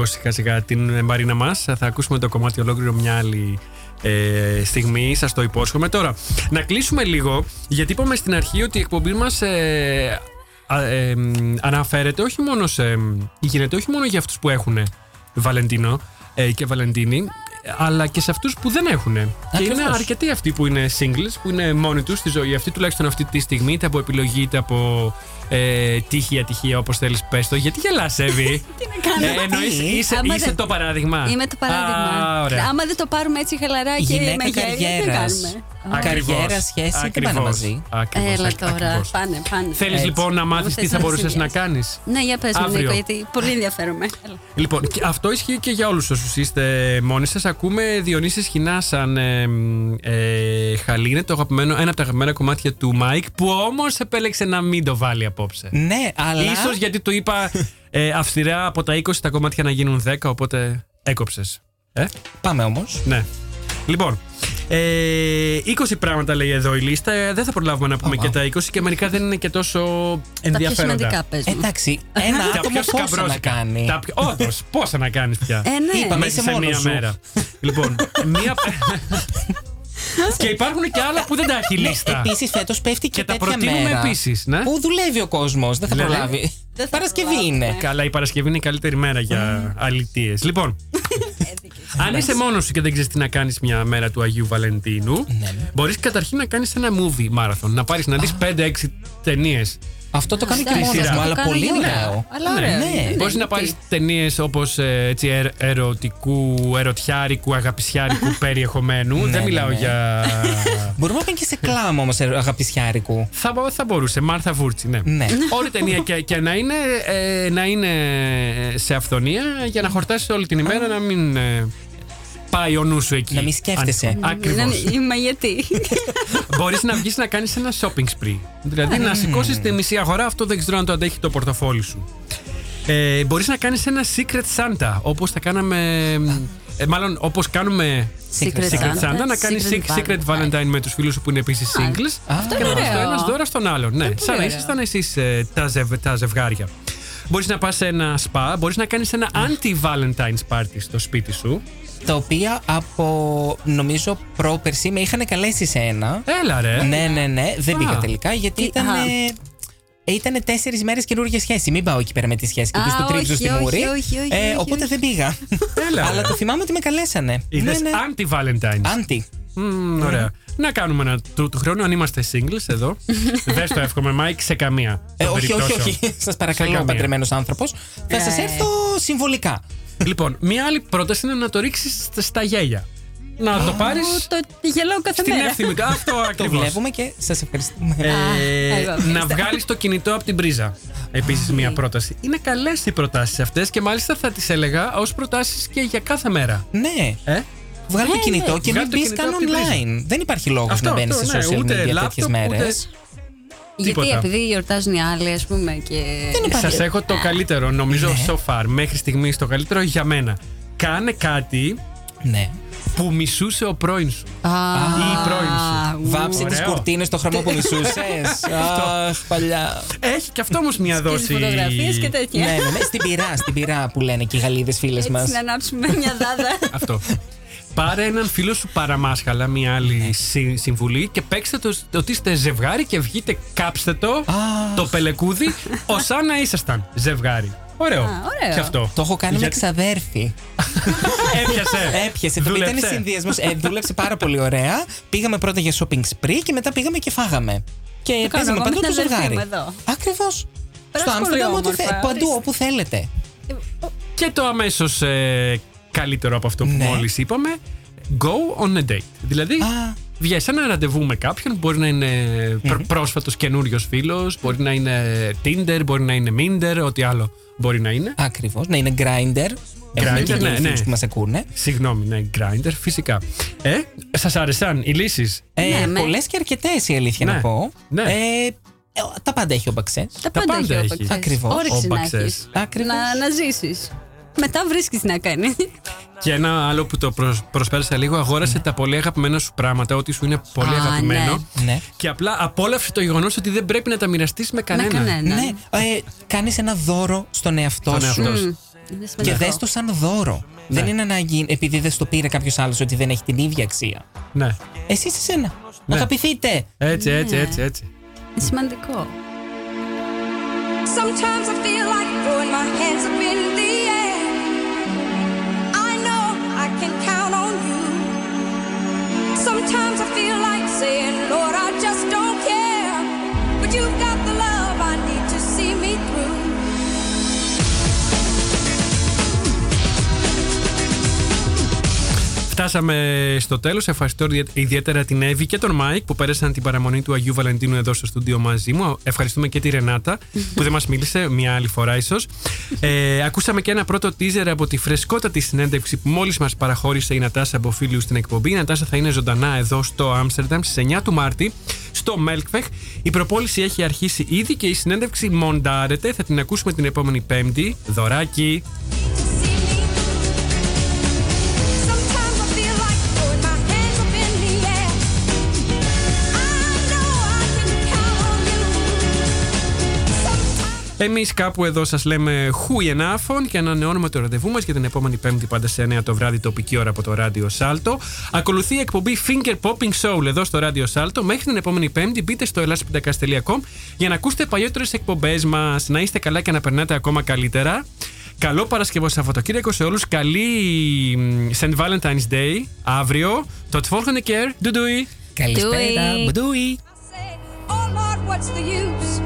Speaker 3: Λίγο σιγά σιγά την Μαρίνα μας. Θα ακούσουμε το κομμάτι ολόκληρο μια άλλη ε, στιγμή. Σας το υπόσχομαι. Τώρα, να κλείσουμε λίγο, γιατί είπαμε στην αρχή ότι η εκπομπή μας ε, α, ε, μ, αναφέρεται όχι μόνο σε. γίνεται όχι μόνο για αυτούς που έχουν Βαλεντίνο ε, και Βαλεντίνη, αλλά και σε αυτούς που δεν έχουν. Και είναι
Speaker 2: Ακριβώς.
Speaker 3: αρκετοί αυτοί που είναι singles, που είναι μόνοι τους στη ζωή αυτή, τουλάχιστον αυτή τη στιγμή, είτε από επιλογή είτε από ε, τύχη ή ατυχία, όπως θέλεις πες το. Γιατί γελάς, Εύη;
Speaker 6: Τι να κάνω.
Speaker 3: Ε, εννοείς, είσαι,
Speaker 6: Άμα
Speaker 3: είσαι
Speaker 6: δεν-
Speaker 3: το παράδειγμα.
Speaker 6: Είμαι το παράδειγμα.
Speaker 3: Α, ωραία.
Speaker 6: Άμα δεν το πάρουμε έτσι χαλαρά και
Speaker 2: Γυναίκα
Speaker 6: με γέλια, τι
Speaker 2: καριέρας.
Speaker 6: κάνουμε;
Speaker 3: Ακριβώς.
Speaker 2: Καριέρα, σχέση, δεν
Speaker 3: Ακριβώς.
Speaker 2: πάνε μαζί.
Speaker 3: Ακριβώς,
Speaker 6: Έλα
Speaker 3: ακ-
Speaker 6: τώρα.
Speaker 3: ακριβώς.
Speaker 6: Πάνε, πάνε.
Speaker 3: Θέλεις
Speaker 2: Έτσι.
Speaker 3: λοιπόν να μάθεις τι
Speaker 6: θες
Speaker 3: θα
Speaker 6: να
Speaker 3: μπορούσες να
Speaker 6: συνδυάσεις.
Speaker 3: κάνεις;
Speaker 6: Ναι, για πες μου,
Speaker 3: Αύριο.
Speaker 6: Νίκο, γιατί πολύ ενδιαφέρομαι. Έλα.
Speaker 3: Λοιπόν, και αυτό ισχύει και για όλους όσους είστε μόνοι σας. Ακούμε Διονύσης Σχοινά σαν ε, μ, ε, Χαλί. Είναι το αγαπημένο, ένα από τα αγαπημένα κομμάτια του Μάικ που όμως επέλεξε να μην το βάλει απόψε.
Speaker 2: Ναι, αλλά.
Speaker 3: Ίσως γιατί του είπα ε, αυστηρά από τα 20 τα κομμάτια να γίνουν 10, οπότε έκοψες. Ε,
Speaker 2: Πάμε όμως.
Speaker 3: ναι. Λοιπόν, ε, 20 πράγματα λέει εδώ η λίστα. Ε, Δεν θα προλάβουμε να πούμε
Speaker 2: Ω,
Speaker 3: και
Speaker 2: ω.
Speaker 3: τα 20 και μερικά δεν είναι και τόσο
Speaker 6: Τα πιο
Speaker 3: ενδιαφέροντα.
Speaker 6: σημαντικά πες μου.
Speaker 2: Εντάξει, ένα
Speaker 3: Τα
Speaker 2: άτομο
Speaker 3: πιο
Speaker 2: πόσα να
Speaker 3: σκαμπρόζικα.
Speaker 2: κάνει;
Speaker 3: Τα πιο... Όντως, πόσα να κάνεις πια;
Speaker 6: Ε, ναι.
Speaker 2: Είπαμε,
Speaker 3: Μέσα
Speaker 2: είσαι
Speaker 3: σε
Speaker 2: μόνος
Speaker 3: μία
Speaker 2: σου.
Speaker 3: μέρα. λοιπόν, μία... και υπάρχουν και άλλα που δεν τα έχει λίστα.
Speaker 2: Επίσης, φέτος πέφτει και,
Speaker 3: Και τα
Speaker 2: τέτοια
Speaker 3: προτείνουμε
Speaker 2: μέρα
Speaker 3: επίσης, ναι.
Speaker 2: Που δουλεύει ο κόσμος. Δεν θα
Speaker 3: Δηλαδή;
Speaker 2: προλάβει.
Speaker 6: Δεν θα
Speaker 2: Παρασκευή
Speaker 6: προλάβουμε.
Speaker 2: είναι.
Speaker 3: Καλά, η Παρασκευή είναι η καλύτερη μέρα για αλητίες. Λοιπόν, αν είσαι μόνος σου και δεν ξέρεις τι να κάνεις μια μέρα του Αγίου Βαλεντίνου,
Speaker 2: Ναι.
Speaker 3: μπορείς καταρχήν να κάνεις ένα movie marathon. Να πάρεις να δεις 5-6 ταινίες
Speaker 2: Αυτό το κάνω και
Speaker 6: Εντάξει,
Speaker 2: μόνο
Speaker 1: σειρά.
Speaker 2: μου,
Speaker 6: το
Speaker 2: αλλά
Speaker 6: κάνω
Speaker 2: πολύ
Speaker 6: γενικά.
Speaker 2: ωραίο.
Speaker 6: Αλλά ωραίο.
Speaker 2: Ναι.
Speaker 6: είναι,
Speaker 1: Μπορείς να
Speaker 6: γιατί.
Speaker 1: πάρεις ταινίες όπως ερωτικού, ερωτιάρικου, αγαπησιάρικου περιεχομένου.
Speaker 2: Ναι,
Speaker 1: Δεν
Speaker 2: ναι,
Speaker 1: μιλάω
Speaker 2: ναι.
Speaker 1: για.
Speaker 2: Μπορούμε να πάμε και σε κλάμ όμως, αγαπησιάρικου.
Speaker 1: θα, μπο- θα μπορούσε. Μάρθα Βούρτσι, ναι.
Speaker 2: Ναι.
Speaker 1: Όλη ταινία και, και να, είναι, ε, να είναι σε αυθονία για να χορτάσει όλη την ημέρα, να μην ε, πάει ο νους σου εκεί.
Speaker 2: Να μην σκέφτεσαι.
Speaker 1: Ακριβώς.
Speaker 6: Ναι, Μα γιατί;
Speaker 1: Μπορείς να βγεις να κάνεις ένα shopping spree. Δηλαδή να σηκώσεις τη μισή αγορά, αυτό δεν ξέρω αν το αντέχει το πορτοφόλι σου. Ε, Μπορείς να κάνεις ένα secret Santa, όπως θα κάναμε. Ε, μάλλον όπως κάνουμε
Speaker 6: Secret
Speaker 1: Secret Santa,
Speaker 6: Santa,
Speaker 1: να κάνεις
Speaker 6: Secret
Speaker 1: secret Valentine με τους φίλους σου που είναι επίσης singles.
Speaker 6: Αυτό
Speaker 1: και
Speaker 6: είναι
Speaker 1: να δώσει το
Speaker 6: ωραίο.
Speaker 1: ένας δώρα στον άλλον. Ναι, σαν να
Speaker 6: ωραίο.
Speaker 1: ήσασταν εσεί τα, ζευ, τα ζευγάρια. Μπορείς να πας σε ένα spa, μπορείς να κάνεις ένα anti-Valentine's party στο σπίτι σου.
Speaker 2: Τα οποία από νομίζω πρόπερση με είχαν καλέσει σε ένα.
Speaker 1: Έλα ρε.
Speaker 2: Ναι, ναι, ναι. Δεν
Speaker 1: Α.
Speaker 2: πήγα τελικά γιατί
Speaker 6: Τι-
Speaker 2: ήταν.
Speaker 6: α.
Speaker 2: Ήταν τέσσερις μέρες καινούργια σχέση. Μην πάω εκεί πέρα με τη σχέση και
Speaker 6: Α,
Speaker 2: πεις το τρίψω
Speaker 6: όχι,
Speaker 2: στη
Speaker 6: όχι,
Speaker 2: μούρη.
Speaker 6: όχι, όχι,
Speaker 2: Ε,
Speaker 6: όχι,
Speaker 2: οπότε
Speaker 6: όχι.
Speaker 2: δεν πήγα.
Speaker 1: Έλα,
Speaker 2: Αλλά
Speaker 1: ρε.
Speaker 2: το θυμάμαι ότι με καλέσανε.
Speaker 1: Είδες
Speaker 2: Ναι, ναι.
Speaker 1: anti-Valentine's.
Speaker 2: Anti.
Speaker 1: Μμμ, ωραία. Να κάνουμε ένα του, του χρόνου αν είμαστε singles εδώ. Δεν στο εύχομαι, Μάικ, σε καμία.
Speaker 2: Ε,
Speaker 1: των
Speaker 2: όχι, όχι,
Speaker 1: περιπτώσεων.
Speaker 2: όχι. Σας
Speaker 1: Σε
Speaker 2: παρακαλώ,
Speaker 1: καμία.
Speaker 2: παντρεμένο άνθρωπος. Θα σας
Speaker 6: Ε.
Speaker 2: έρθω συμβολικά.
Speaker 1: Λοιπόν, μία άλλη πρόταση είναι να το ρίξεις στα γέλια. Να το πάρεις
Speaker 6: Ω, Το γελάω κάθε
Speaker 1: στην
Speaker 6: μέρα.
Speaker 1: εύθυμη. Αυτό
Speaker 2: Το
Speaker 1: ακριβώς.
Speaker 2: βλέπουμε και σας ευχαριστούμε.
Speaker 1: Ε,
Speaker 6: εγώ.
Speaker 1: να βγάλεις το κινητό από την πρίζα. Επίσης, μία πρόταση. Είναι καλές οι προτάσεις αυτές και μάλιστα θα τις έλεγα ως προτάσεις και για κάθε μέρα.
Speaker 2: Ναι.
Speaker 1: Ε;
Speaker 2: Βγάλει το
Speaker 6: Ε,
Speaker 2: κινητό
Speaker 6: ναι.
Speaker 2: και
Speaker 1: Βγάλε
Speaker 2: μην
Speaker 1: το
Speaker 2: μπεις
Speaker 1: κινητό
Speaker 2: καν
Speaker 1: από την πρίζα.
Speaker 2: online. Δεν υπάρχει λόγος
Speaker 1: Αυτό,
Speaker 2: να μπαίνεις
Speaker 1: αυτό,
Speaker 2: σε
Speaker 1: ναι,
Speaker 2: social
Speaker 1: ούτε
Speaker 2: media τέτοιες
Speaker 1: laptop,
Speaker 2: μέρες.
Speaker 1: ούτε-
Speaker 6: Γιατί
Speaker 1: Τίποτα.
Speaker 6: επειδή γιορτάζουν οι άλλοι, ας πούμε. Και...
Speaker 2: Δεν υπάρχει.
Speaker 1: Σας έχω το καλύτερο, νομίζω,
Speaker 2: Ναι.
Speaker 1: so far, μέχρι στιγμής το καλύτερο για μένα. Κάνε κάτι
Speaker 2: Ναι.
Speaker 1: που μισούσε ο πρώην σου.
Speaker 6: Α,
Speaker 1: Ή η πρώην σου.
Speaker 2: Βάψε τις
Speaker 1: Ωραίο.
Speaker 2: κουρτίνες στο χρώμα που μισούσες. Αχ, παλιά.
Speaker 1: Έχει και αυτό όμως μια
Speaker 6: Σκίζεις
Speaker 1: δόση.
Speaker 6: φωτογραφίες και τέτοια.
Speaker 2: Ναι, ναι, ναι. Στην πυρά, στην πυρά που λένε και οι Γαλλίδες φίλες
Speaker 6: Έτσι
Speaker 2: μας.
Speaker 6: να ανάψουμε μια δάδα.
Speaker 1: Αυτό. Πάρε έναν φίλο σου παραμάσχαλα, μια άλλη συ- συμβουλή και παίξτε το ότι είστε ζευγάρι και βγείτε, κάψτε το, το πελεκούδι, ω αν να ήσασταν ζευγάρι. Ωραίο.
Speaker 6: Α, ωραίο.
Speaker 1: Και αυτό.
Speaker 2: Το έχω κάνει με
Speaker 1: Γιατί-
Speaker 2: ξαδέρφη.
Speaker 1: Έπιασε.
Speaker 2: Έπιασε. Το οποίο ήταν
Speaker 1: Δούλεψε.
Speaker 2: συνδυασμός. Ε, δούλεψε πάρα πολύ ωραία. Πήγαμε πρώτα για shopping spree και μετά πήγαμε και φάγαμε. Και
Speaker 6: κάνω
Speaker 2: παίζαμε
Speaker 6: εγώ
Speaker 2: παντού
Speaker 6: με
Speaker 2: το
Speaker 6: την αδερφή
Speaker 2: ζευγάρι.
Speaker 6: μου εδώ.
Speaker 2: Ακριβώς.
Speaker 6: Περάσει
Speaker 2: Στο
Speaker 6: πολύ
Speaker 2: Άμστερνταμ, ό,τι
Speaker 6: όμορφα,
Speaker 2: θε- παντού
Speaker 6: ορίστε.
Speaker 2: όπου θέλετε.
Speaker 1: Και το αμέσως καλύτερο από αυτό που
Speaker 2: Ναι.
Speaker 1: μόλις είπαμε. Go on a date. Δηλαδή,
Speaker 2: Α.
Speaker 1: βγες ένα ραντεβού με κάποιον. Μπορεί να είναι προ- πρόσφατος καινούριος φίλος, μπορεί να είναι Tinder, μπορεί να είναι Minder, ό,τι άλλο μπορεί να είναι.
Speaker 2: Ακριβώς. Να είναι grinder. Έχουμε και
Speaker 1: Grindr, ναι,
Speaker 2: ναι,
Speaker 1: ναι.
Speaker 2: που μας ακούνε.
Speaker 1: Συγγνώμη, ναι, Grindr, φυσικά. Ε, σας άρεσαν οι λύσεις;
Speaker 2: Ε,
Speaker 6: Ναι, με.
Speaker 2: Πολλές και αρκετές η αλήθεια
Speaker 1: Ναι.
Speaker 2: να πω.
Speaker 1: Ναι.
Speaker 2: Ε, ε, τα πάντα έχει ο Μπαξές.
Speaker 6: Τα
Speaker 1: πάντα
Speaker 6: πάντα έχει
Speaker 1: έχει.
Speaker 6: όπαξες.
Speaker 2: Ακριβώς.
Speaker 6: Όρεξη να
Speaker 1: Όμπαξες.
Speaker 6: έχεις.
Speaker 2: Ακριβώς.
Speaker 6: Να, να ζήσεις. Μετά βρίσκεις τι να κάνει.
Speaker 1: Και ένα άλλο που το προσ- προσπέρασα λίγο, αγόρασε τα πολύ αγαπημένα σου πράγματα, ό,τι σου είναι πολύ
Speaker 6: Α,
Speaker 1: αγαπημένο.
Speaker 2: Ναι.
Speaker 1: Και απλά απόλαυσε το γεγονός ότι δεν πρέπει να τα μοιραστείς με
Speaker 6: Με
Speaker 1: κανένα.
Speaker 6: κανένα.
Speaker 2: Ναι, ε, κάνεις ένα δώρο στον εαυτό
Speaker 1: Στον
Speaker 2: σου.
Speaker 1: εαυτό σου.
Speaker 6: Είναι
Speaker 2: Και
Speaker 6: σημαντικό.
Speaker 2: δες το σαν δώρο.
Speaker 1: Ναι.
Speaker 2: Δεν είναι ανάγκη επειδή δεν στο πήρε κάποιος άλλος ότι δεν έχει την ίδια αξία.
Speaker 1: Ναι.
Speaker 2: Εσύ σε σένα.
Speaker 1: Ναι.
Speaker 2: Αγαπηθείτε.
Speaker 1: Έτσι, έτσι,
Speaker 6: Ναι.
Speaker 1: έτσι, έτσι.
Speaker 6: Είναι σημαντικό.
Speaker 3: Sometimes I feel like throwing my hands up in the Sometimes I feel like saying, Lord, I just don't care. But you've got
Speaker 1: Φτάσαμε στο τέλος. Ευχαριστώ ιδιαίτερα την Εύη και τον Μάικ που πέρασαν την παραμονή του Αγίου Βαλεντίνου εδώ στο στούντιο μαζί μου. Ευχαριστούμε και τη Ρενάτα που δεν μας μίλησε μια άλλη φορά ίσως. Ε, ακούσαμε και ένα πρώτο teaser από τη φρεσκότατη συνέντευξη που μόλις μας παραχώρησε η Νατάσα Μποφίλιου στην εκπομπή. Η Νατάσα θα είναι ζωντανά εδώ στο Άμστερνταμ στις 9 του Μάρτη στο Melkweg. Η προπώληση έχει αρχίσει ήδη και η συνέντευξη μοντάρεται. Θα την ακούσουμε την επόμενη Πέμπτη. Δωράκι. Εμείς κάπου εδώ σας λέμε χούιενάφων και ανανεώνουμε το ραντεβού μας για την επόμενη Πέμπτη πάντα σε 9 το βράδυ τοπική ώρα από το ράδιο Σάλτο. Ακολουθεί η εκπομπή Finger Popping Soul εδώ στο ράδιο Σάλτο. Μέχρι την επόμενη Πέμπτη μπείτε στο ελλάσπιντακast.com για να ακούσετε παλιότερες εκπομπές μας. Να είστε καλά και να περνάτε ακόμα καλύτερα. Καλό Παρασκευό Σαββατοκύριακο σε όλους. Καλή μ, St. Valentine's Day αύριο. Το volgende keer. Doei doei.
Speaker 2: Καλησπέρα.
Speaker 6: Doei.
Speaker 2: Μπουντούι.
Speaker 3: say, Oh Lord, what's the use?